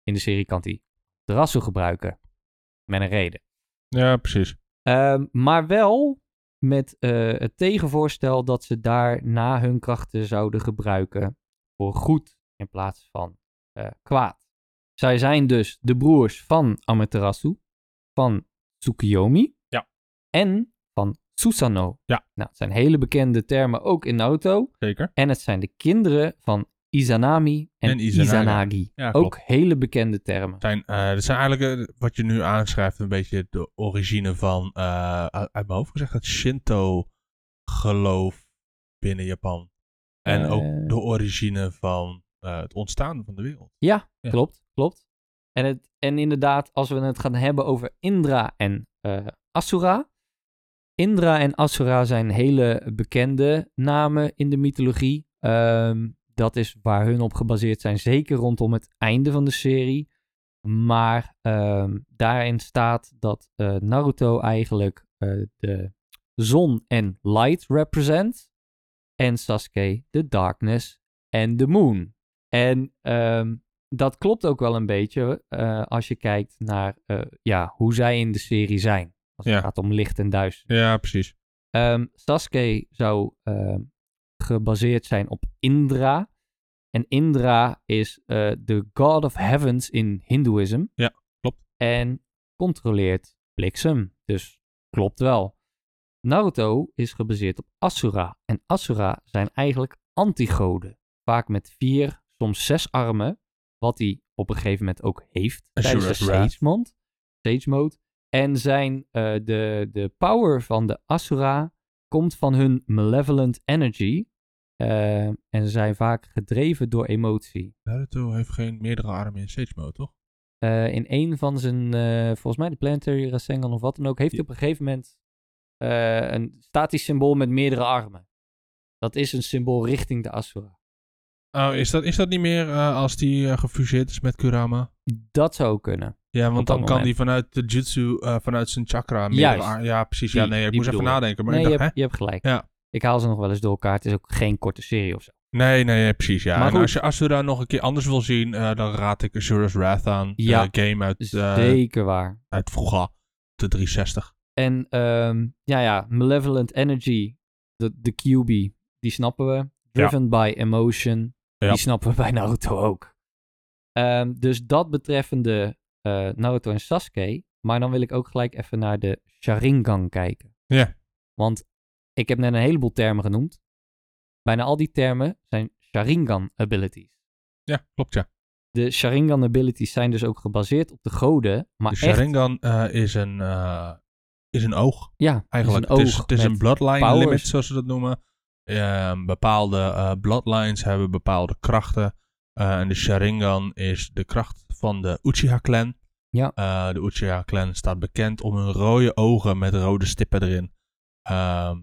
in de serie kan hij Amaterasu gebruiken. Met een reden. Ja, precies. Ehm, maar wel met eh, het tegenvoorstel dat ze daarna hun krachten zouden gebruiken voor goed in plaats van eh, kwaad. Zij zijn dus de broers van Amaterasu, van Tsukuyomi Ja. en van Susanoo. Ja. Nou, het zijn hele bekende termen ook in Naruto. Zeker. En het zijn de kinderen van Izanami en. Izanagi. Ja, ook hele bekende termen. Zijn, eh dat zijn eigenlijk, eh, wat je nu aanschrijft, een beetje de origine van, eh, uit mijn hoofd gezegd, het Shinto-geloof binnen Japan. En ook de origine van het ontstaan van de wereld. Ja, Ja. klopt, klopt. En, het, en inderdaad, als we het gaan hebben over Indra en Asura. Indra en Asura zijn hele bekende namen in de mythologie. Ehm, dat is waar hun op gebaseerd zijn, zeker rondom het einde van de serie. Maar ehm, daarin staat dat eh, Naruto eigenlijk eh, de zon en light represent. En Sasuke de darkness en de moon. En ehm, dat klopt ook wel een beetje eh, als je kijkt naar ja, hoe zij in de serie zijn. Als het Ja. gaat om licht en duister. Ja, precies. Ehm, Sasuke zou gebaseerd zijn op Indra. En Indra is eh, de god of heavens in Hindoeïsme. Ja, klopt. En controleert bliksem. Dus klopt wel. Naruto is gebaseerd op Asura. En Asura zijn eigenlijk antigoden. Vaak met vier, soms zes armen. Wat hij op een gegeven moment ook heeft tijdens de. Sage Mode. Sage Mode. En zijn, eh, de, de power van de Asura komt van hun malevolent energy. Eh, en ze zijn vaak gedreven door emotie. Naruto heeft geen meerdere armen in Sage Mode, toch? Eh, in een van zijn, eh, volgens mij de Planetary Rasengan of wat dan ook, heeft hij Ja. op een gegeven moment een statisch symbool met meerdere armen. Dat is een symbool richting de Asura. Oh, is dat, is dat niet meer als die gefuseerd is met Kurama? Dat zou kunnen. Ja, want dan kan moment. die vanuit de jutsu, eh, vanuit zijn chakra... Ja, precies. Die- ja, nee, ik moest even bedoel nadenken. Maar nee, ik je, dacht, hebt, je hebt gelijk. Ja. Ik haal ze nog wel eens door elkaar. Het is ook geen korte serie of zo. Nee, nee, precies. Ja. Maar en als je Asura nog een keer anders wil zien, eh, dan raad ik Azura's Wrath aan. Ja. De game uit, eh, Zeker waar. uit vroeger, de 360. En ehm, ja, ja, Malevolent Energy, de, de QB, die snappen we. Driven by Emotion, Ja. die snappen we bij Naruto ook. Ehm, dus dat betreffende eh, Naruto en Sasuke. Maar dan wil ik ook gelijk even naar de Sharingan kijken. Ja. Want ik heb net een heleboel termen genoemd. Bijna al die termen zijn Sharingan abilities. Ja, klopt ja. De Sharingan abilities zijn dus ook gebaseerd op de goden. Maar De echt, Sharingan eh, is, een, eh, is een oog. ja, Eigenlijk. is een het is, oog het is een bloodline powers. limit, zoals ze dat noemen. Ehm, bepaalde bloodlines hebben bepaalde krachten. Eh, en de Sharingan is de kracht van de Uchiha-clan. Ja. Eh, de Uchiha-clan staat bekend om hun rode ogen met rode stippen erin. Ehm,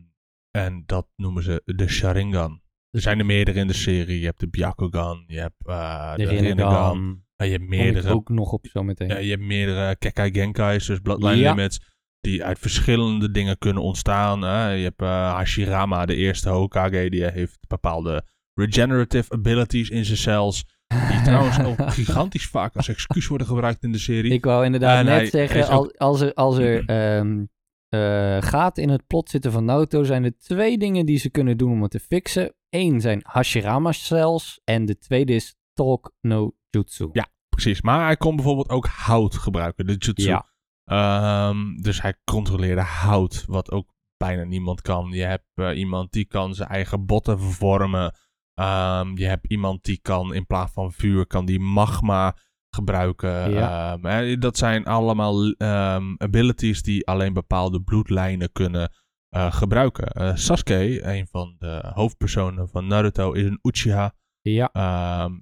en dat noemen ze de Sharingan. Er zijn er meerdere in de serie. Je hebt de Byakugan, je hebt eh, de, de, Rinnegan. Je hebt meerdere ook nog op zometeen. ja, je hebt meerdere Kekai Genkai's, dus Bloodline Ja. Limits, die uit verschillende dingen kunnen ontstaan. Je hebt Hashirama, de eerste Hokage, die heeft bepaalde regenerative abilities in zijn cells. Die trouwens ook gigantisch vaak als excuus worden gebruikt in de serie. Ik wou inderdaad En net hij- zeggen, hij is ook- als, als er, als er ehm, eh, gaten in het plot zitten van Naruto, zijn er twee dingen die ze kunnen doen om het te fixen. Eén zijn Hashirama cells en de tweede is Talk no Jutsu. Ja. Precies, maar hij kon bijvoorbeeld ook hout gebruiken, de jutsu. Ja. Ehm, dus hij controleerde hout, wat ook bijna niemand kan. Je hebt eh, iemand die kan zijn eigen botten vervormen. Ehm, je hebt iemand die kan in plaats van vuur, kan die magma gebruiken. Ja. Ehm, dat zijn allemaal ehm, abilities die alleen bepaalde bloedlijnen kunnen eh, gebruiken. Eh, Sasuke, een van de hoofdpersonen van Naruto, is een Uchiha. Ja,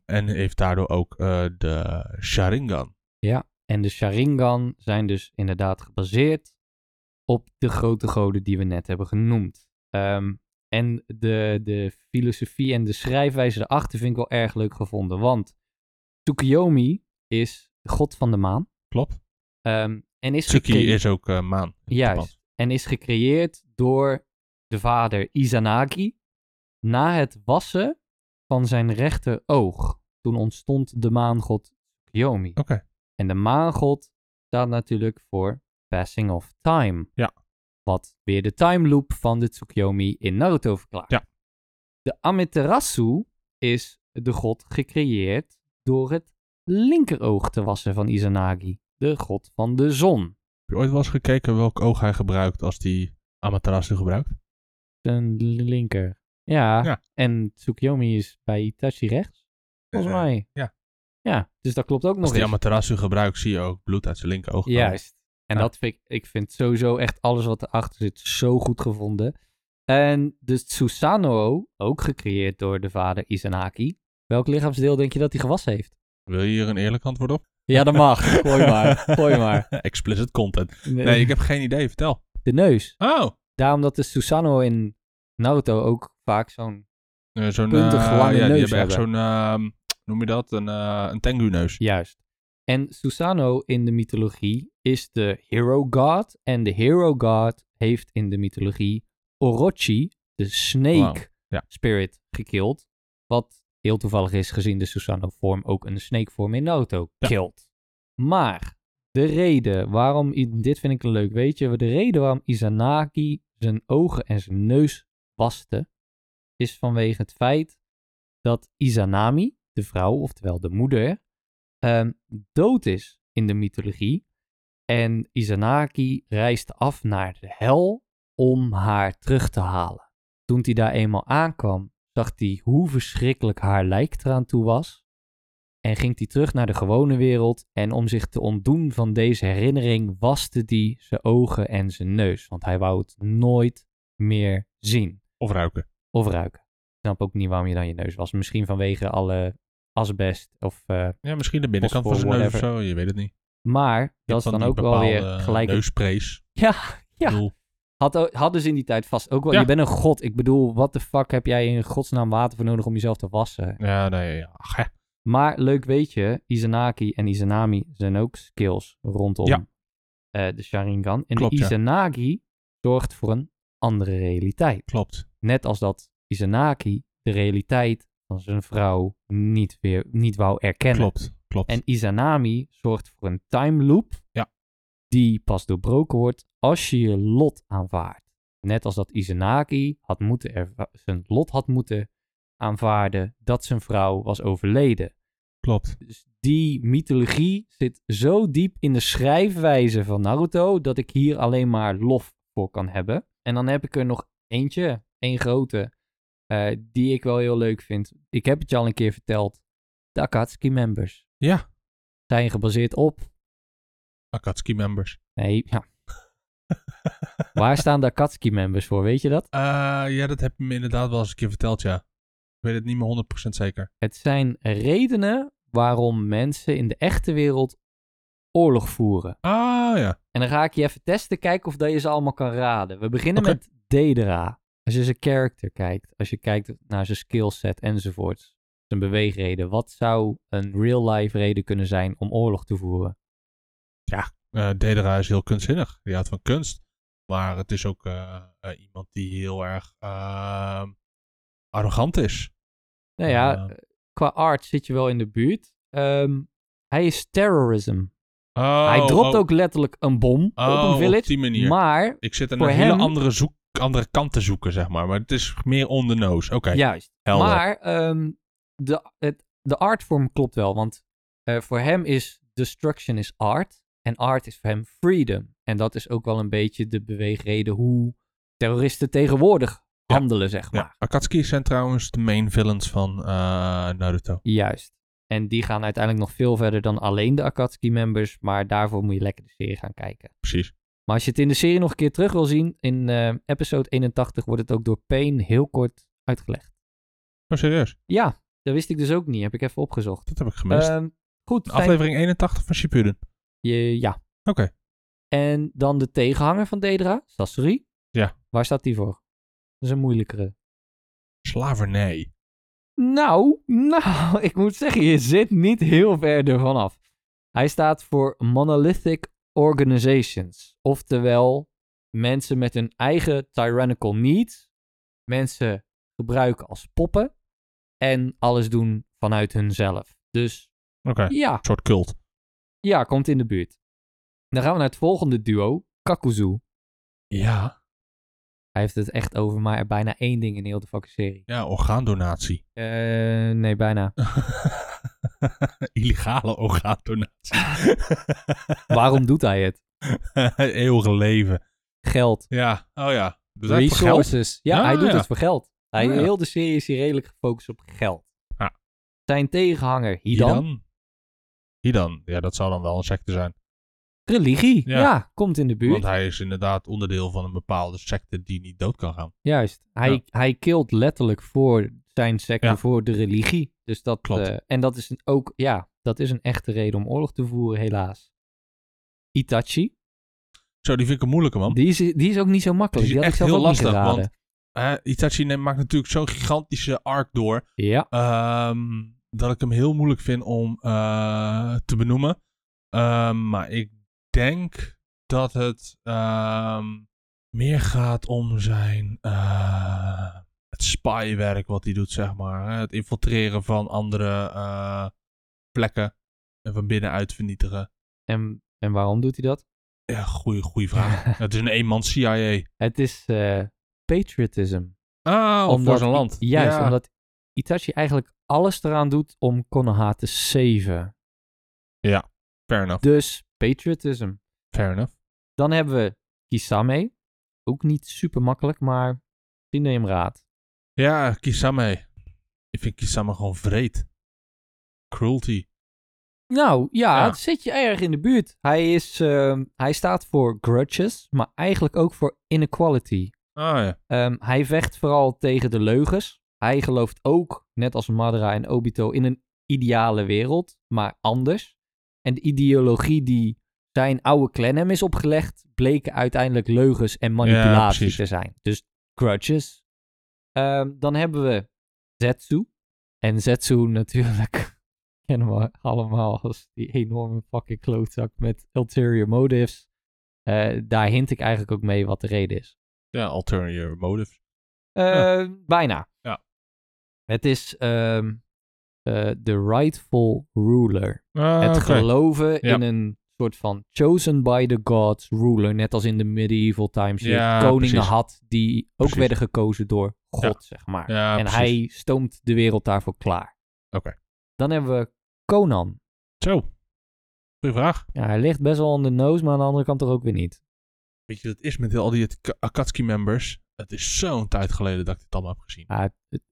en heeft daardoor ook eh, de Sharingan. ja. En de Sharingan zijn dus inderdaad gebaseerd op de grote goden die we net hebben genoemd. Ehm, en de, de filosofie en de schrijfwijze erachter vind ik wel erg leuk gevonden. Want Tsukuyomi is de god van de maan. Klopt. Ehm, en is Tsuki is ook eh, maan. Juist. En is gecreëerd door de vader Izanagi na het wassen van zijn rechteroog. Toen ontstond de maangod Tsukuyomi. Oké. En de maangod staat natuurlijk voor Passing of Time. Ja. Wat weer de time loop van de Tsukuyomi in Naruto verklaart. Ja. De Amaterasu is de god gecreëerd door het linkeroog te wassen van Izanagi. De god van de zon. Heb je ooit wel eens gekeken welk oog hij gebruikt als die Amaterasu gebruikt? Een linker. Ja. Ja. En Tsukuyomi is bij Itachi rechts. Volgens mij. ja. Ja, dus dat klopt ook Als nog die eens. Amaterasu gebruikt, zie je ook bloed uit zijn linkeroog komen. Juist. En Ja. dat vind ik, ik vind sowieso echt alles wat erachter zit zo goed gevonden. En de Susanoo, ook gecreëerd door de vader Izanagi. Welk lichaamsdeel denk je dat hij gewassen heeft? Wil je hier een eerlijk antwoord op? Ja, dat mag. Gooi maar. Gooi maar. Explicit content. Nee, ik heb geen idee. Vertel. De neus. Oh, Daarom dat de Susanoo in Naruto ook vaak zo'n... eh, zo'n... Puntig eh, lange ja, die neus hebben echt zo'n... ehm, noem je dat? Een, eh een tengu-neus. Juist. En Susanoo in de mythologie is de hero god. En de hero god heeft in de mythologie Orochi, de snake ja. spirit, gekild. Wat heel toevallig is gezien de Susanoo-vorm ook een snake vorm in Naruto Ja. kilt. Maar de reden waarom, dit vind ik leuk, weet je, de reden waarom Izanagi zijn ogen en zijn neus waste, is vanwege het feit dat Izanami, de vrouw, oftewel de moeder, ehm, dood is in de mythologie. En Izanagi reist af naar de hel om haar terug te halen. Toen hij daar eenmaal aankwam, zag hij hoe verschrikkelijk haar lijk eraan toe was. En ging hij terug naar de gewone wereld. En om zich te ontdoen van deze herinnering, waste hij zijn ogen en zijn neus. Want hij wou het nooit meer zien Of ruiken. of ruiken. snap ook niet waarom je dan je neus was. Misschien vanwege alle asbest of... eh, Ja, misschien de binnenkant van zijn neus of zo. Je weet het niet. Maar dat is dan ook wel weer gelijk... Neussprays. Ja, ja. bedoel, Had, hadden ze in die tijd vast ook wel... Ja. Je bent een god. Ik bedoel, wat de fuck heb jij in godsnaam water voor nodig om jezelf te wassen? Ja, nee, ja. Ach, hè. Maar leuk weet je, Izanagi en Izanami zijn ook skills rondom Ja. eh, de Sharingan. En Klopt, de. Izanagi zorgt voor een andere realiteit. Klopt. Net als dat Izanagi de realiteit van zijn vrouw niet, weer, niet wou erkennen. Klopt. Klopt. En Izanami zorgt voor een time loop Ja. die pas doorbroken wordt als je je lot aanvaardt. Net als dat Izanagi had moeten zijn lot had moeten aanvaarden dat zijn vrouw was overleden. Klopt. Dus die mythologie zit zo diep in de schrijfwijze van Naruto dat ik hier alleen maar lof voor kan hebben. En dan heb ik er nog eentje, één grote, eh, die ik wel heel leuk vind. Ik heb het je al een keer verteld. De Akatsuki members Ja. zijn gebaseerd op. Akatsuki members. Nee, ja. Waar staan de Akatsuki members voor? Weet je dat? Eh, ja, dat heb je me inderdaad wel eens een keer verteld, ja. Ik weet het niet meer 100% zeker. Het zijn redenen waarom mensen in de echte wereld oorlog voeren. Ah, ja. En dan ga ik je even testen, kijken of dat je ze allemaal kan raden. We beginnen Oké. met Dedera. Als je zijn character kijkt, als je kijkt naar zijn skillset enzovoorts, zijn beweegreden, wat zou een real-life reden kunnen zijn om oorlog te voeren? Eh Dedera is heel kunstzinnig. Die houdt van kunst. Maar het is ook eh, eh, iemand die heel erg ehm, arrogant is. Nou ja, Ah. eh, qua art zit je wel in de buurt. Ehm, hij is terrorism. Oh, hij dropt oh, ook letterlijk een bom oh, op een village. die manier. Maar, Ik zit aan een hele hem- andere, zoek, andere kant te zoeken, zeg maar. Maar het is meer on the nose. Oké, juist. helder. Maar ehm, de, het, de artvorm klopt wel. Want eh, voor hem is destruction is art. En art is voor hem freedom. En dat is ook wel een beetje de beweegreden hoe terroristen tegenwoordig Ja. handelen, zeg maar. Ja, Akatsuki zijn trouwens de main villains van eh, Naruto. Juist. En die gaan uiteindelijk nog veel verder dan alleen de Akatsuki-members. Maar daarvoor moet je lekker de serie gaan kijken. Precies. Maar als je het in de serie nog een keer terug wil zien, in eh, episode 81 wordt het ook door Payne heel kort uitgelegd. Oh, serieus? Ja, dat wist ik dus ook niet. Heb ik even opgezocht. Dat heb ik gemist. Ehm, goed, Aflevering 81 van Shippuden. Je, ja. Oké. En dan de tegenhanger van Dedra, Sasori. Ja. Waar staat die voor? Dat is een moeilijkere. Slavernij. Nou, nou, ik moet zeggen, je zit niet heel ver ervan af. Hij staat voor Monolithic Organizations. Oftewel, mensen met hun eigen tyrannical needs. Mensen gebruiken als poppen. En alles doen vanuit hunzelf. Dus ja, een soort cult. ja, komt in de buurt. Dan gaan we naar het volgende duo, Kakuzu. Ja. Hij heeft het echt over maar bijna één ding in heel de fucking serie. Ja, orgaandonatie. Eh, nee, bijna. Illegale orgaandonatie. Waarom doet hij het? Eeuwige leven. Geld. Ja, oh ja. Geld? Resources. Ja, hij doet ja. het voor geld. Hij, Ah, ja. Heel de serie is hier redelijk gefocust op geld. Ja. Zijn tegenhanger, Hidan. Hidan? Ja, dat zou dan wel een secte zijn. Religie. Ja. Ja. komt in de buurt. Want hij is inderdaad onderdeel van een bepaalde secte die niet dood kan gaan. Juist. Hij, Ja. hij kilt letterlijk voor zijn secte, Ja. voor de religie. Dus dat, Klopt. eh, en dat is een, ook, ja, dat is een echte reden om oorlog te voeren, helaas. Itachi, Zo, die vind ik een moeilijke, man. die is, die is ook niet zo makkelijk. Die Die, is had ik echt heel lastig, geraden. Eh, Itachi maakt natuurlijk zo'n gigantische arc door. Ja, ehm, dat ik hem heel moeilijk vind om eh, te benoemen. Ehm, maar ik denk dat het ehm, meer gaat om zijn eh, het spywerk wat hij doet, zeg maar. Het infiltreren van andere eh, plekken en van binnenuit vernietigen. en, en waarom doet hij dat? Ja, goeie vraag. het is een eenmans CIA. Het is patriotism. Voor Omdat zijn I- land. Juist, ja. omdat Itachi eigenlijk alles eraan doet om Konoha te saven. Fair enough. Dus patriotism. Fair enough. Dan hebben we Kisame. Ook niet super makkelijk, maar die neem raad. Ja, Kisame. Ik vind Kisame gewoon vreed. Cruelty. Nou, ja, Ja. het zit je erg in de buurt. Hij, is, ehm, hij staat voor grudges, maar eigenlijk ook voor inequality. Ah ja. Ehm, hij vecht vooral tegen de leugens. hij gelooft ook, net als Madara en Obito, in een ideale wereld, maar anders. En de ideologie die zijn oude clan hem is opgelegd, bleken uiteindelijk leugens en manipulatie te zijn. Dus grudges. Ehm, dan hebben we Zetsu. En Zetsu natuurlijk kennen we allemaal als die enorme fucking klootzak met ulterior motives. Eh, daar hint ik eigenlijk ook mee wat de reden is. Ja, ulterior motive. Eh, Bijna. Ja. Het is ehm, eh, the rightful ruler. Ah, het geloven in een soort van chosen by the gods ruler. Net als in de medieval times. Je Ja, koningen precies. had die ook Precies. werden gekozen door God, zeg maar. Ja, en precies. hij stoomt de wereld daarvoor klaar. Oké. Dan hebben we Conan. Zo. Goeie vraag. Ja, hij ligt best wel on the nose, maar aan de andere kant toch ook weer niet. Weet je, dat is met al die Ak- Akatsuki-members. Het is zo'n tijd geleden dat ik dit allemaal heb gezien.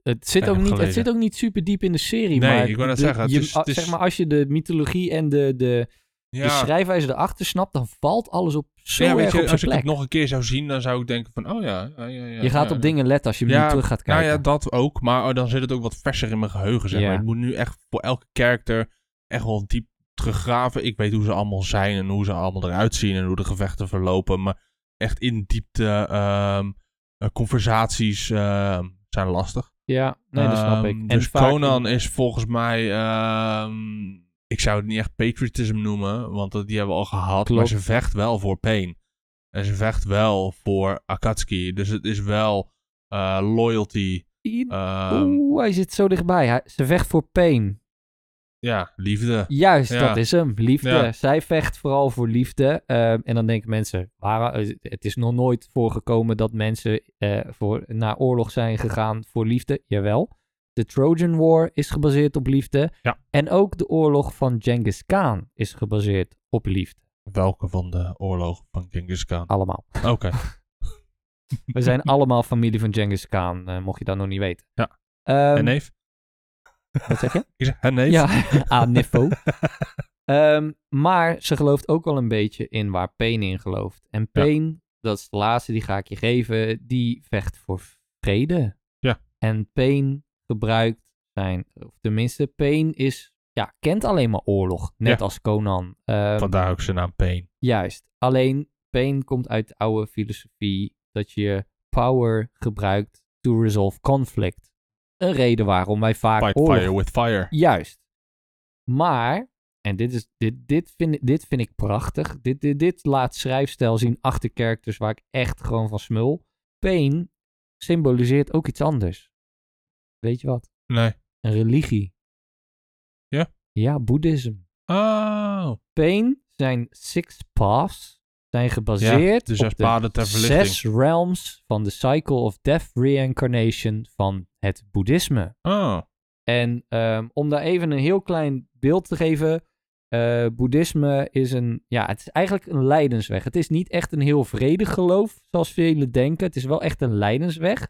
Het, zit ook niet, het zit ook niet super diep in de serie. Nee, maar ik wou net de- zeggen, het je- is- a- het is- Zeg maar, als je de mythologie en de, de, de schrijfwijze erachter snapt, dan valt alles op zo ja, weet je, als ik het nog een keer zou zien, dan zou ik denken van, oh ja. ja, ja, ja je gaat op dingen letten als je nu terug gaat Nou kijken. ja, dat ook. Maar oh, dan zit het ook wat verser in mijn geheugen, zeg maar. Ik moet nu echt voor elke karakter echt wel diep teruggraven. Ik weet hoe ze allemaal zijn en hoe ze allemaal eruit zien en hoe de gevechten verlopen. Maar echt in diepte ehm, eh, conversaties ehm, zijn lastig. ja, nee, dat snap ik. Ehm, En dus vaak- Conan is volgens mij... ik zou het niet echt patriotism noemen, want die hebben we al gehad. Klopt. Maar ze vecht wel voor Pain. En ze vecht wel voor Akatsuki. Dus het is wel eh, loyalty. ehm, Oeh, hij zit zo dichtbij. Hij, ze vecht voor pain. Ja, liefde. Juist, Ja. dat is hem. Liefde. Ja. Zij vecht vooral voor liefde. Ehm, en dan denken mensen, waar, eh, het is nog nooit voorgekomen dat mensen eh, voor, naar oorlog zijn gegaan voor liefde. Jawel. De Trojan War is gebaseerd op liefde. Ja. En ook de oorlog van Genghis Khan is gebaseerd op liefde. Welke van de oorlogen van Genghis Khan? Allemaal. Oké. We zijn allemaal familie van Genghis Khan, eh, mocht je dat nog niet weten. Ja. Ehm, en neef? Wat zeg je? Ik zeg? Ja, Anifo. Ehm, maar ze gelooft ook wel een beetje in waar Pain in gelooft. En Pain, dat is de laatste, die ga ik je geven, die vecht voor vrede. Ja. En Pain gebruikt zijn, of tenminste, Pain is, ja, kent alleen maar oorlog. Net Ja. als Conan. Ehm, Vandaar ook zijn naam Pain. Juist. Alleen Pain komt uit de oude filosofie dat je power gebruikt to resolve conflict. Een reden waarom wij vaak Fight oorlog fire with fire. Juist. Maar, en dit, is, dit, dit, vind, ik- dit vind ik prachtig. Dit, dit, dit laat schrijfstijl zien achter characters waar ik echt gewoon van smul. Pain symboliseert ook iets anders. Weet je wat? Nee. Een religie. Ja? Ja, boeddhisme. Oh. Pain zijn six paths zijn gebaseerd zes op de ter zes realms van de cycle of death reincarnation van het boeddhisme. Oh. En ehm, om daar even een heel klein beeld te geven. eh, boeddhisme is een, ja, het is eigenlijk een lijdensweg. Het is niet echt een heel vredig geloof, zoals velen denken. Het is wel echt een lijdensweg.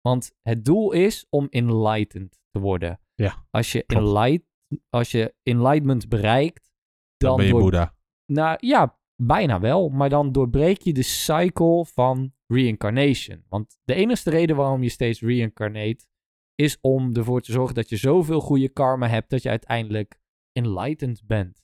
Want het doel is om enlightened te worden. Ja, Als je, enlight, als je enlightenment bereikt, Dan, dan, ben je Boeddha. nou ja, bijna wel. Maar dan doorbreek je de cycle van reincarnation. Want de enige reden waarom je steeds reincarnate is om ervoor te zorgen dat je zoveel goede karma hebt dat je uiteindelijk enlightened bent.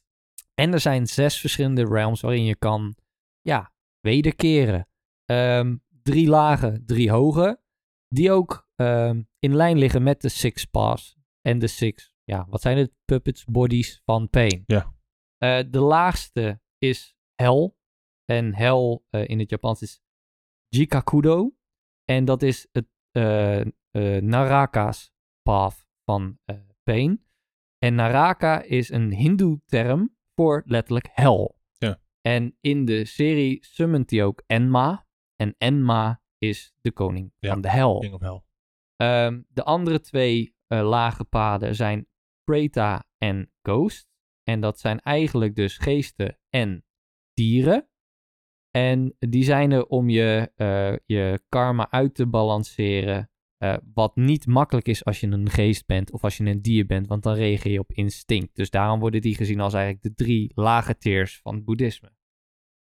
En er zijn zes verschillende realms waarin je kan, ja, wederkeren. Ehm, drie lagen, drie hoge, die ook ehm, in lijn liggen met de six paths en de six, ja, wat zijn het? Puppets, bodies van pain. Ja. Eh, de laagste is hel. En hel eh, in het Japans is Jikakudo. En dat is het eh, eh, Naraka's path van pain. En Naraka is een hindoe term voor letterlijk hel. Ja. En in de serie summont hij ook Enma. En Enma is de koning Ja, van de hel. King of Hell. Ehm, de andere twee lage paden zijn Preta en Ghost. En dat zijn eigenlijk dus geesten en dieren. En die zijn er om je, eh, je karma uit te balanceren. eh, wat niet makkelijk is als je een geest bent of als je een dier bent, want dan reageer je op instinct. Dus daarom worden die gezien als eigenlijk de drie lage tiers van het boeddhisme.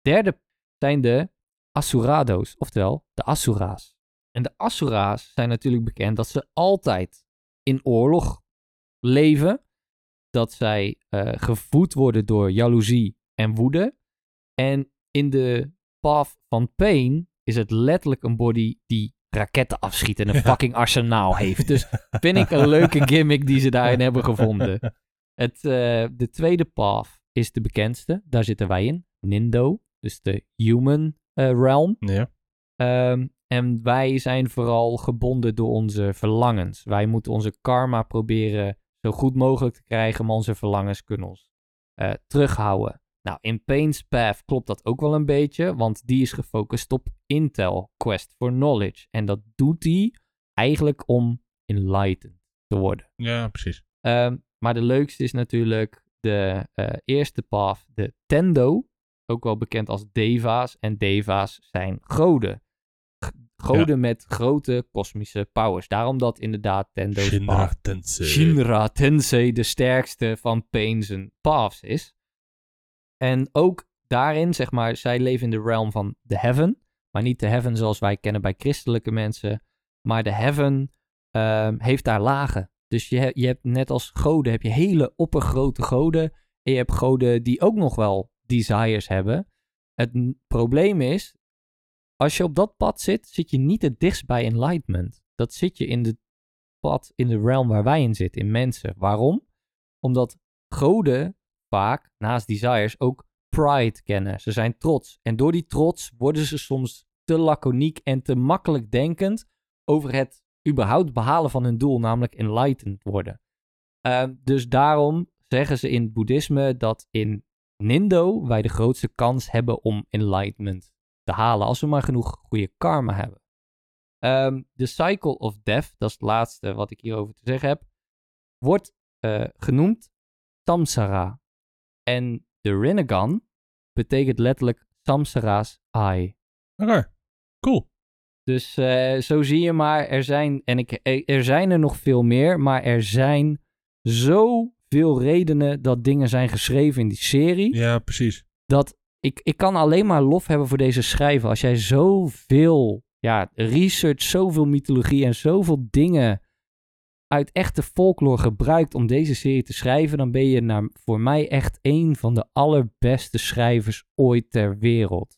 Derde zijn de Asurado's, oftewel de Asura's. En de Asura's zijn natuurlijk bekend dat ze altijd in oorlog leven. Dat zij eh, gevoed worden door jaloezie en woede. En in de Path van Pain is het letterlijk een body die raketten afschiet en een Ja. fucking arsenaal heeft. Dus vind ik een leuke gimmick die ze daarin hebben gevonden. Het, eh, de tweede path is de bekendste. Daar zitten wij in. Nindo. Dus de human eh, realm. Ja. Ehm, en wij zijn vooral gebonden door onze verlangens. Wij moeten onze karma proberen zo goed mogelijk te krijgen, maar onze verlangens kunnen ons eh, terughouden. Nou, in Pain's Path klopt dat ook wel een beetje, want die is gefocust op Intel, Quest for Knowledge. En dat doet hij eigenlijk om enlightened te worden. ja, precies. Ehm, maar de leukste is natuurlijk de eh, eerste path, de Tendo. Ook wel bekend als Deva's. En Deva's zijn goden. G- goden met grote kosmische powers. Daarom dat inderdaad Tendo's Shinra path Tensei. Shinra Tensei de sterkste van Pain's paths is. En ook daarin, zeg maar, zij leven in de realm van de heaven. Maar niet de heaven zoals wij kennen bij christelijke mensen. Maar de heaven ehm, heeft daar lagen. Dus je, je hebt net als goden, heb je hele oppergrote goden. En je hebt goden die ook nog wel desires hebben. Het probleem is, als je op dat pad zit, zit je niet het dichtst bij enlightenment. Dat zit je in de pad, in de realm waar wij in zitten, in mensen. Waarom? Omdat goden vaak, naast desires, ook pride kennen. Ze zijn trots. En door die trots worden ze soms te laconiek en te makkelijk denkend over het überhaupt behalen van hun doel, namelijk enlightened worden. Ehm, dus daarom zeggen ze in het boeddhisme dat in Nindo wij de grootste kans hebben om enlightenment te halen, als we maar genoeg goede karma hebben. Ehm, de Cycle of Death, dat is het laatste wat ik hierover te zeggen heb, wordt eh, genoemd Samsara. En de Rinnegan betekent letterlijk Samsara's eye. Oké, cool. Dus eh, zo zie je maar, er zijn, en ik, er er zijn er nog veel meer, maar er zijn zoveel redenen dat dingen zijn geschreven in die serie. Ja, precies. Dat ik, ik kan alleen maar lof hebben voor deze schrijver. Als jij zoveel ja, research, zoveel mythologie en zoveel dingen uit echte folklore gebruikt om deze serie te schrijven, dan ben je naar, voor mij echt een van de allerbeste schrijvers ooit ter wereld.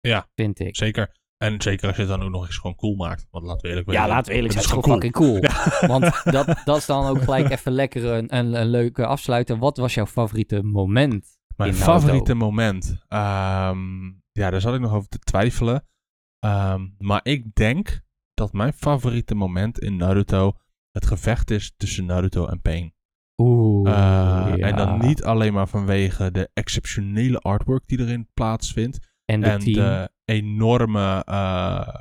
Ja. Vind ik. Zeker. En zeker als je het dan ook nog eens gewoon cool maakt. Want laten we eerlijk Ja, wezen, laten we eerlijk zijn, het is gewoon fucking cool. Ja. Want dat, dat is dan ook gelijk even lekker een, een, een leuke afsluiter. Wat was jouw favoriete moment? Mijn in Naruto? favoriete moment. ehm, ja, daar zat ik nog over te twijfelen. Ehm, maar ik denk dat mijn favoriete moment in Naruto het gevecht is tussen Naruto en Pain. Oeh, Eh, ja. En dan niet alleen maar vanwege de exceptionele artwork die erin plaatsvindt. En de en team. de enorme eh,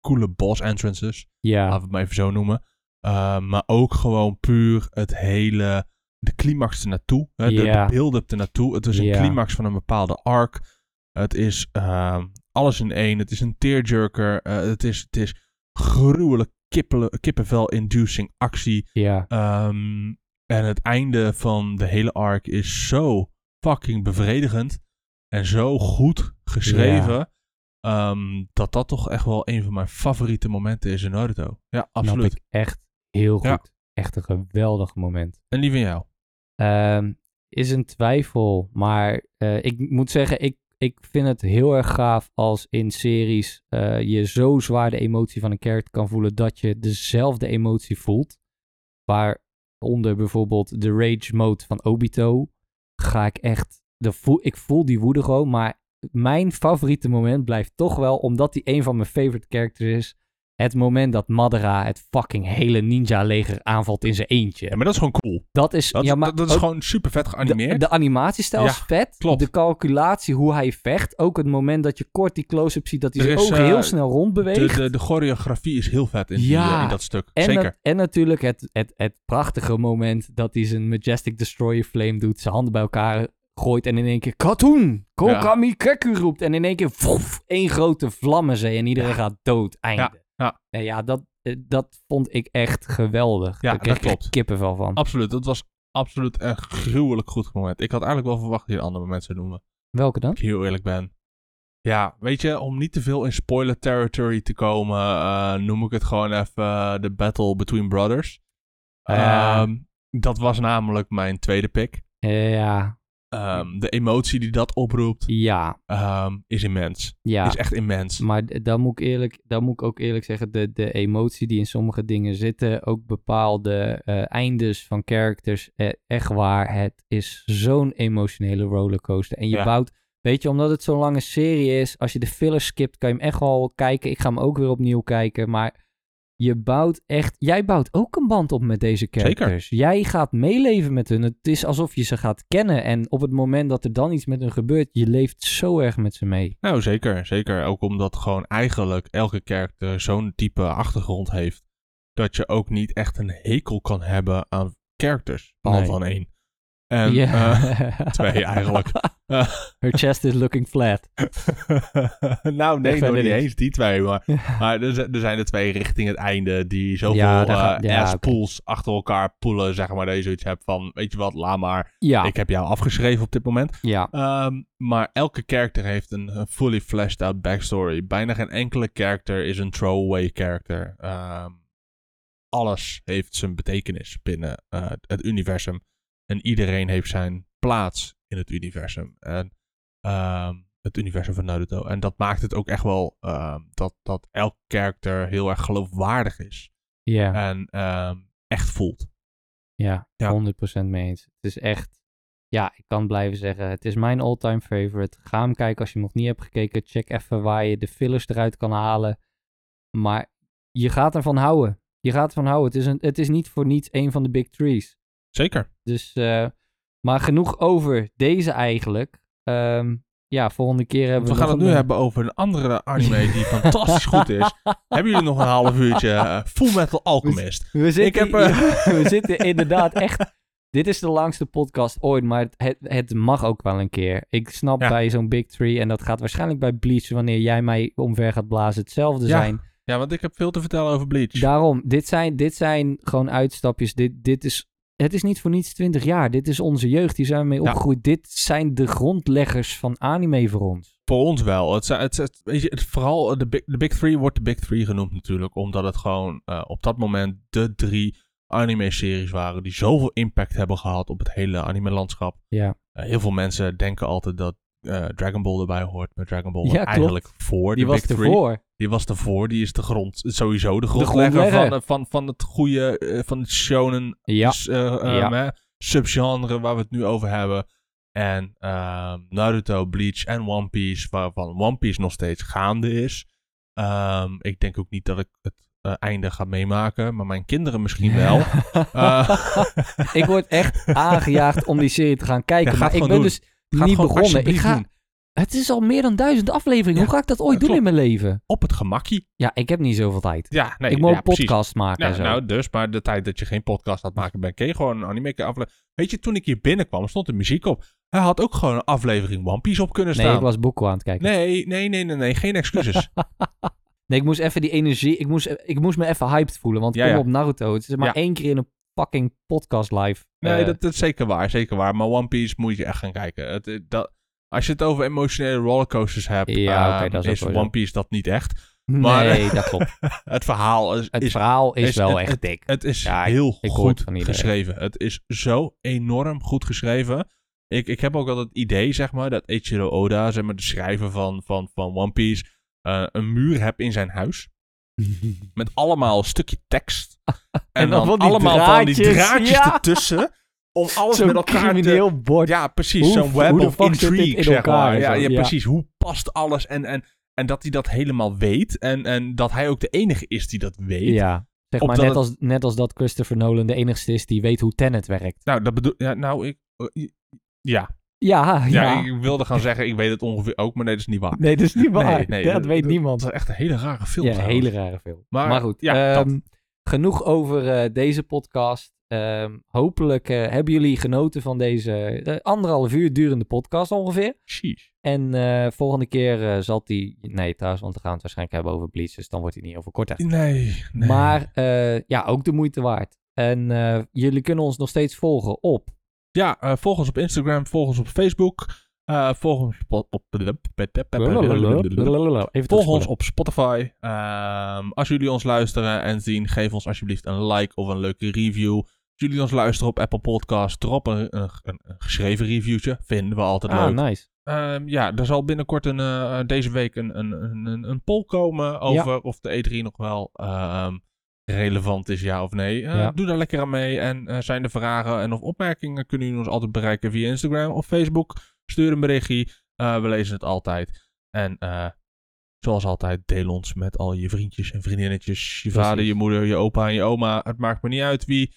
coole boss entrances. ja, Laten we het maar even zo noemen. Uh, maar ook gewoon puur het hele. De climax ernaartoe. Hè, de, Ja. de build-up ernaartoe. Het is een Ja. climax van een bepaalde arc. Het is uh, alles in één. Het is een tearjerker. Het, is, het is gruwelijk kippenvel-inducing actie. ja. Um, en het einde van de hele arc is zo fucking bevredigend. En zo goed geschreven. Um, dat dat toch echt wel een van mijn favoriete momenten is in Naruto. Ja, absoluut. Ik echt heel goed. Ja. Echt een geweldig moment. En die van jou? Ehm, is een twijfel, maar eh, ik moet zeggen, ik, ik vind het heel erg gaaf als in series eh, je zo zwaar de emotie van een character kan voelen dat je dezelfde emotie voelt. Waaronder bijvoorbeeld de rage mode van Obito ga ik echt, de voel, ik voel die woede gewoon, maar mijn favoriete moment blijft toch wel, omdat hij een van mijn favorite characters is, het moment dat Madara het fucking hele ninja leger aanvalt in zijn eentje. Ja, maar dat is gewoon cool. Dat is, Dat, ja, maar dat, dat is ook gewoon super vet geanimeerd. De, de animatiestijl Ja, is vet. klopt. De calculatie, hoe hij vecht. Ook het moment dat je kort die close-up ziet, dat hij zijn ogen eh, heel snel de, rondbeweegt. de, de choreografie is heel vet in, die, Ja. eh, in dat stuk. en, Zeker. het- en natuurlijk het, het, het prachtige moment dat hij zijn Majestic Destroyer Flame doet. Zijn handen bij elkaar gooit en in één keer Katoen! Kokami Keku roept. En in één keer voef, één grote vlammenzee en iedereen Ja. gaat dood. Einde. Ja. En ja, dat, eh, dat vond ik echt geweldig. Ja, Daar kreeg dat ik kippenvel van. Absoluut. Dat was absoluut een gruwelijk goed moment. Ik had eigenlijk wel verwacht dat je een ander moment zou noemen. Welke dan? Als ik heel eerlijk ben. Ja, weet je, om niet te veel in spoiler territory te komen, eh, noem ik het gewoon even eh, de Battle Between Brothers. Ehm, dat was namelijk mijn tweede pick. Ja, Ehm, de emotie die dat oproept ja, ehm, is immens. ja. Is echt immens. Maar dan moet, ik eerlijk, dan moet ik ook eerlijk zeggen, de, de emotie die in sommige dingen zitten, ook bepaalde eh, eindes van characters, eh, echt waar, het is zo'n emotionele rollercoaster. En je Ja. bouwt, weet je, omdat het zo'n lange serie is, als je de filler skipt, kan je hem echt wel kijken. Ik ga hem ook weer opnieuw kijken, maar je bouwt echt, jij bouwt ook een band op met deze characters. Jij gaat meeleven met hun. Het is alsof je ze gaat kennen en op het moment dat er dan iets met hun gebeurt, je leeft zo erg met ze mee. Nou, zeker. Zeker. Ook omdat gewoon eigenlijk elke karakter zo'n type achtergrond heeft. Dat je ook niet echt een hekel kan hebben aan characters. Behalve Nee. aan één. En eh, twee eigenlijk. Eh, Her chest is looking flat. nou, nee, nog niet eens die twee. Maar, maar er, zijn- er zijn er twee richting het einde die zoveel Ja, gaat- ja, oké. pools achter elkaar poelen, zeg maar. Dat je zoiets hebt van, weet je wat, laat maar. Ja, Ik heb jou afgeschreven op dit moment. ja, Ehm, maar elke character heeft een, een fully fleshed out backstory. Bijna geen enkele character is een throwaway character. Ehm, alles heeft zijn betekenis binnen eh, het universum. En iedereen heeft zijn plaats in het universum. En ehm, het universum van Naruto. En dat maakt het ook echt wel ehm, dat, dat elk character heel erg geloofwaardig is. ja, En ehm, echt voelt. ja, Ja. 100% mee eens. Het is echt, ja, ik kan blijven zeggen, het is mijn all-time favorite. Ga hem kijken als je hem nog niet hebt gekeken. Check even waar je de fillers eruit kan halen. Maar je gaat ervan houden. Je gaat ervan houden. Het is, een, het is niet voor niets een van de big trees. Zeker. Dus, eh, maar genoeg over deze eigenlijk. Ehm, ja, volgende keer hebben We we, gaan het nu een- hebben over een andere anime die fantastisch goed is. Hebben jullie nog een half uurtje eh, Full Metal Alchemist? We zitten, Ik heb, eh, we zitten inderdaad echt... Dit is de langste podcast ooit, maar het, het, het mag ook wel een keer. Ik snap Ja. bij zo'n Big Tree, en dat gaat waarschijnlijk bij Bleach, wanneer jij mij omver gaat blazen, hetzelfde Ja. zijn. Ja, want ik heb veel te vertellen over Bleach. Daarom, dit zijn, dit zijn gewoon uitstapjes. Dit, dit is, het is niet voor niets 20 jaar. Dit is onze jeugd, die zijn we mee Ja. opgegroeid. Dit zijn de grondleggers van anime voor ons. Voor ons wel. Het, het, vooral de big, de big Three wordt de Big Three genoemd natuurlijk. Omdat het gewoon eh, op dat moment de drie anime-series waren die zoveel impact hebben gehad op het hele anime-landschap. Ja, Eh, heel veel mensen denken altijd dat eh, Dragon Ball erbij hoort. Maar Dragon Ball Ja, eigenlijk voor die de was Big Three. ervoor. Die was ervoor. Die is de grond, sowieso de grondlegger grondlegger. van, van, van het goede, eh, van het shonen Ja, eh, eh, subgenre waar we het nu over hebben. En ehm, Naruto, Bleach en One Piece, waarvan One Piece nog steeds gaande is. Ehm, ik denk ook niet dat ik het eh, einde ga meemaken, maar mijn kinderen misschien wel. Eh, ik word echt aangejaagd om die serie te gaan kijken. Ja, maar ik ben doen. dus Niet begonnen. Ik ga, doen. het is al meer dan duizend afleveringen. Ja. Hoe ga ik dat ooit doen in mijn leven? Op het gemakkie. Ja, ik heb niet zoveel tijd. Ja, nee, ik moet ja, een precies. podcast maken en zo. nou, dus, maar de tijd dat je geen podcast had maken kun je gewoon een anime aflevering. Weet je, toen ik hier binnenkwam, stond de muziek op. Hij had ook gewoon een aflevering One Piece op kunnen nee, staan. ik was Boeko aan het kijken. nee, nee, nee, nee, nee, geen excuses. Nee, ik moest even die energie... Ik moest, ik moest me even hyped voelen. Want Ja, kom op Naruto. Het is maar één keer in een fucking podcast live. Nee, Eh, dat, dat is zeker waar, zeker waar. Maar One Piece moet je echt gaan kijken. Het, eh, dat, als je het over emotionele rollercoasters hebt, Ja, ehm, dat is is. One Piece dat niet echt. maar- Nee, dat klopt. Het verhaal is, Het verhaal is, is- wel het- echt dik. het is Ja, heel ik goed geschreven. Het is zo enorm goed geschreven. Ik, ik heb ook altijd het idee, zeg maar, dat Eiichiro Oda, zeg maar, de schrijver van, van, van One Piece, eh, een muur hebt in zijn huis. Met allemaal een stukje tekst. En, dan allemaal van die draadjes, ja. ertussen. Om alles met elkaar te... bord. Ja, precies. Zo'n web hoe of intrigue, in zeg elkaar maar. Ja, ja, Ja. precies. Hoe past alles? En, en, en dat hij dat helemaal weet. En, en dat hij ook de enige is die dat weet. Ja. Zeg maar net het- als, net als dat Christopher Nolan de enigste is die weet hoe Tenet werkt. Nou, dat bedoel... Ja, nou, ik... eh, Ja. Ja, ja. Ja, ik wilde gaan zeggen, ik weet het ongeveer ook, maar nee, dat is niet waar. Nee, dat is niet waar. Nee, nee, dat dat- weet dat- niemand. Dat is echt een hele rare film Ja, een hele rare film. Maar, Maar, goed, ja, ehm, genoeg over eh, deze podcast. Ehm, hopelijk eh, hebben jullie genoten van deze eh, anderhalf uur durende podcast ongeveer. Sheesh. En volgende keer zal die... Nee, trouwens, want we gaan het waarschijnlijk hebben over Bleach, dus dan wordt hij niet over kort uit. Nee, nee. Maar ja, ook de moeite waard. En jullie kunnen ons nog steeds volgen op... Ja, eh, volg ons op Instagram, volg ons op Facebook. Eh, volg ons op, volg ons op Spotify. Ehm, als jullie ons luisteren en zien, geef ons alsjeblieft een like of een leuke review. Als jullie ons luisteren op Apple Podcast, drop een, een, een- een geschreven reviewtje. Vinden we altijd Ah, leuk. nice. Ehm, ja, er zal binnenkort een, eh, deze week een, een, een, poll komen over of de E3 nog wel ehm, relevant is, ja of nee. Eh, Ja. Doe daar lekker aan mee. En eh, zijn er vragen en of opmerkingen, kunnen jullie ons altijd bereiken via Instagram of Facebook. Stuur een berichtje. Eh, we lezen het altijd. En zoals altijd, deel ons met al je vriendjes en vriendinnetjes. Je vader, je moeder, je opa en je oma. Het maakt me niet uit wie.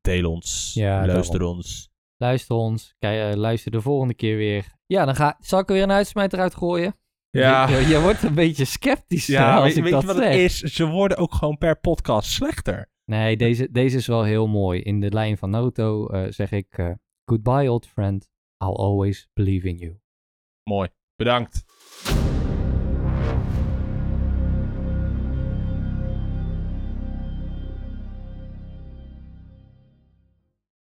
Deel ons. Ja, Luister daarom. ons. Luister ons. Kijk, luister de volgende keer weer. Ja, dan ga, zal ik er weer een uitsmijter uit gooien? Ja. Je, je wordt een beetje sceptisch Ja, als weet, ik weet dat je wat zeg. het is? Ze worden ook gewoon per podcast slechter. Nee, deze, deze is wel heel mooi. In de lijn van Naruto eh, zeg ik... eh, Goodbye, old friend. I'll always believe in you. Mooi. Bedankt.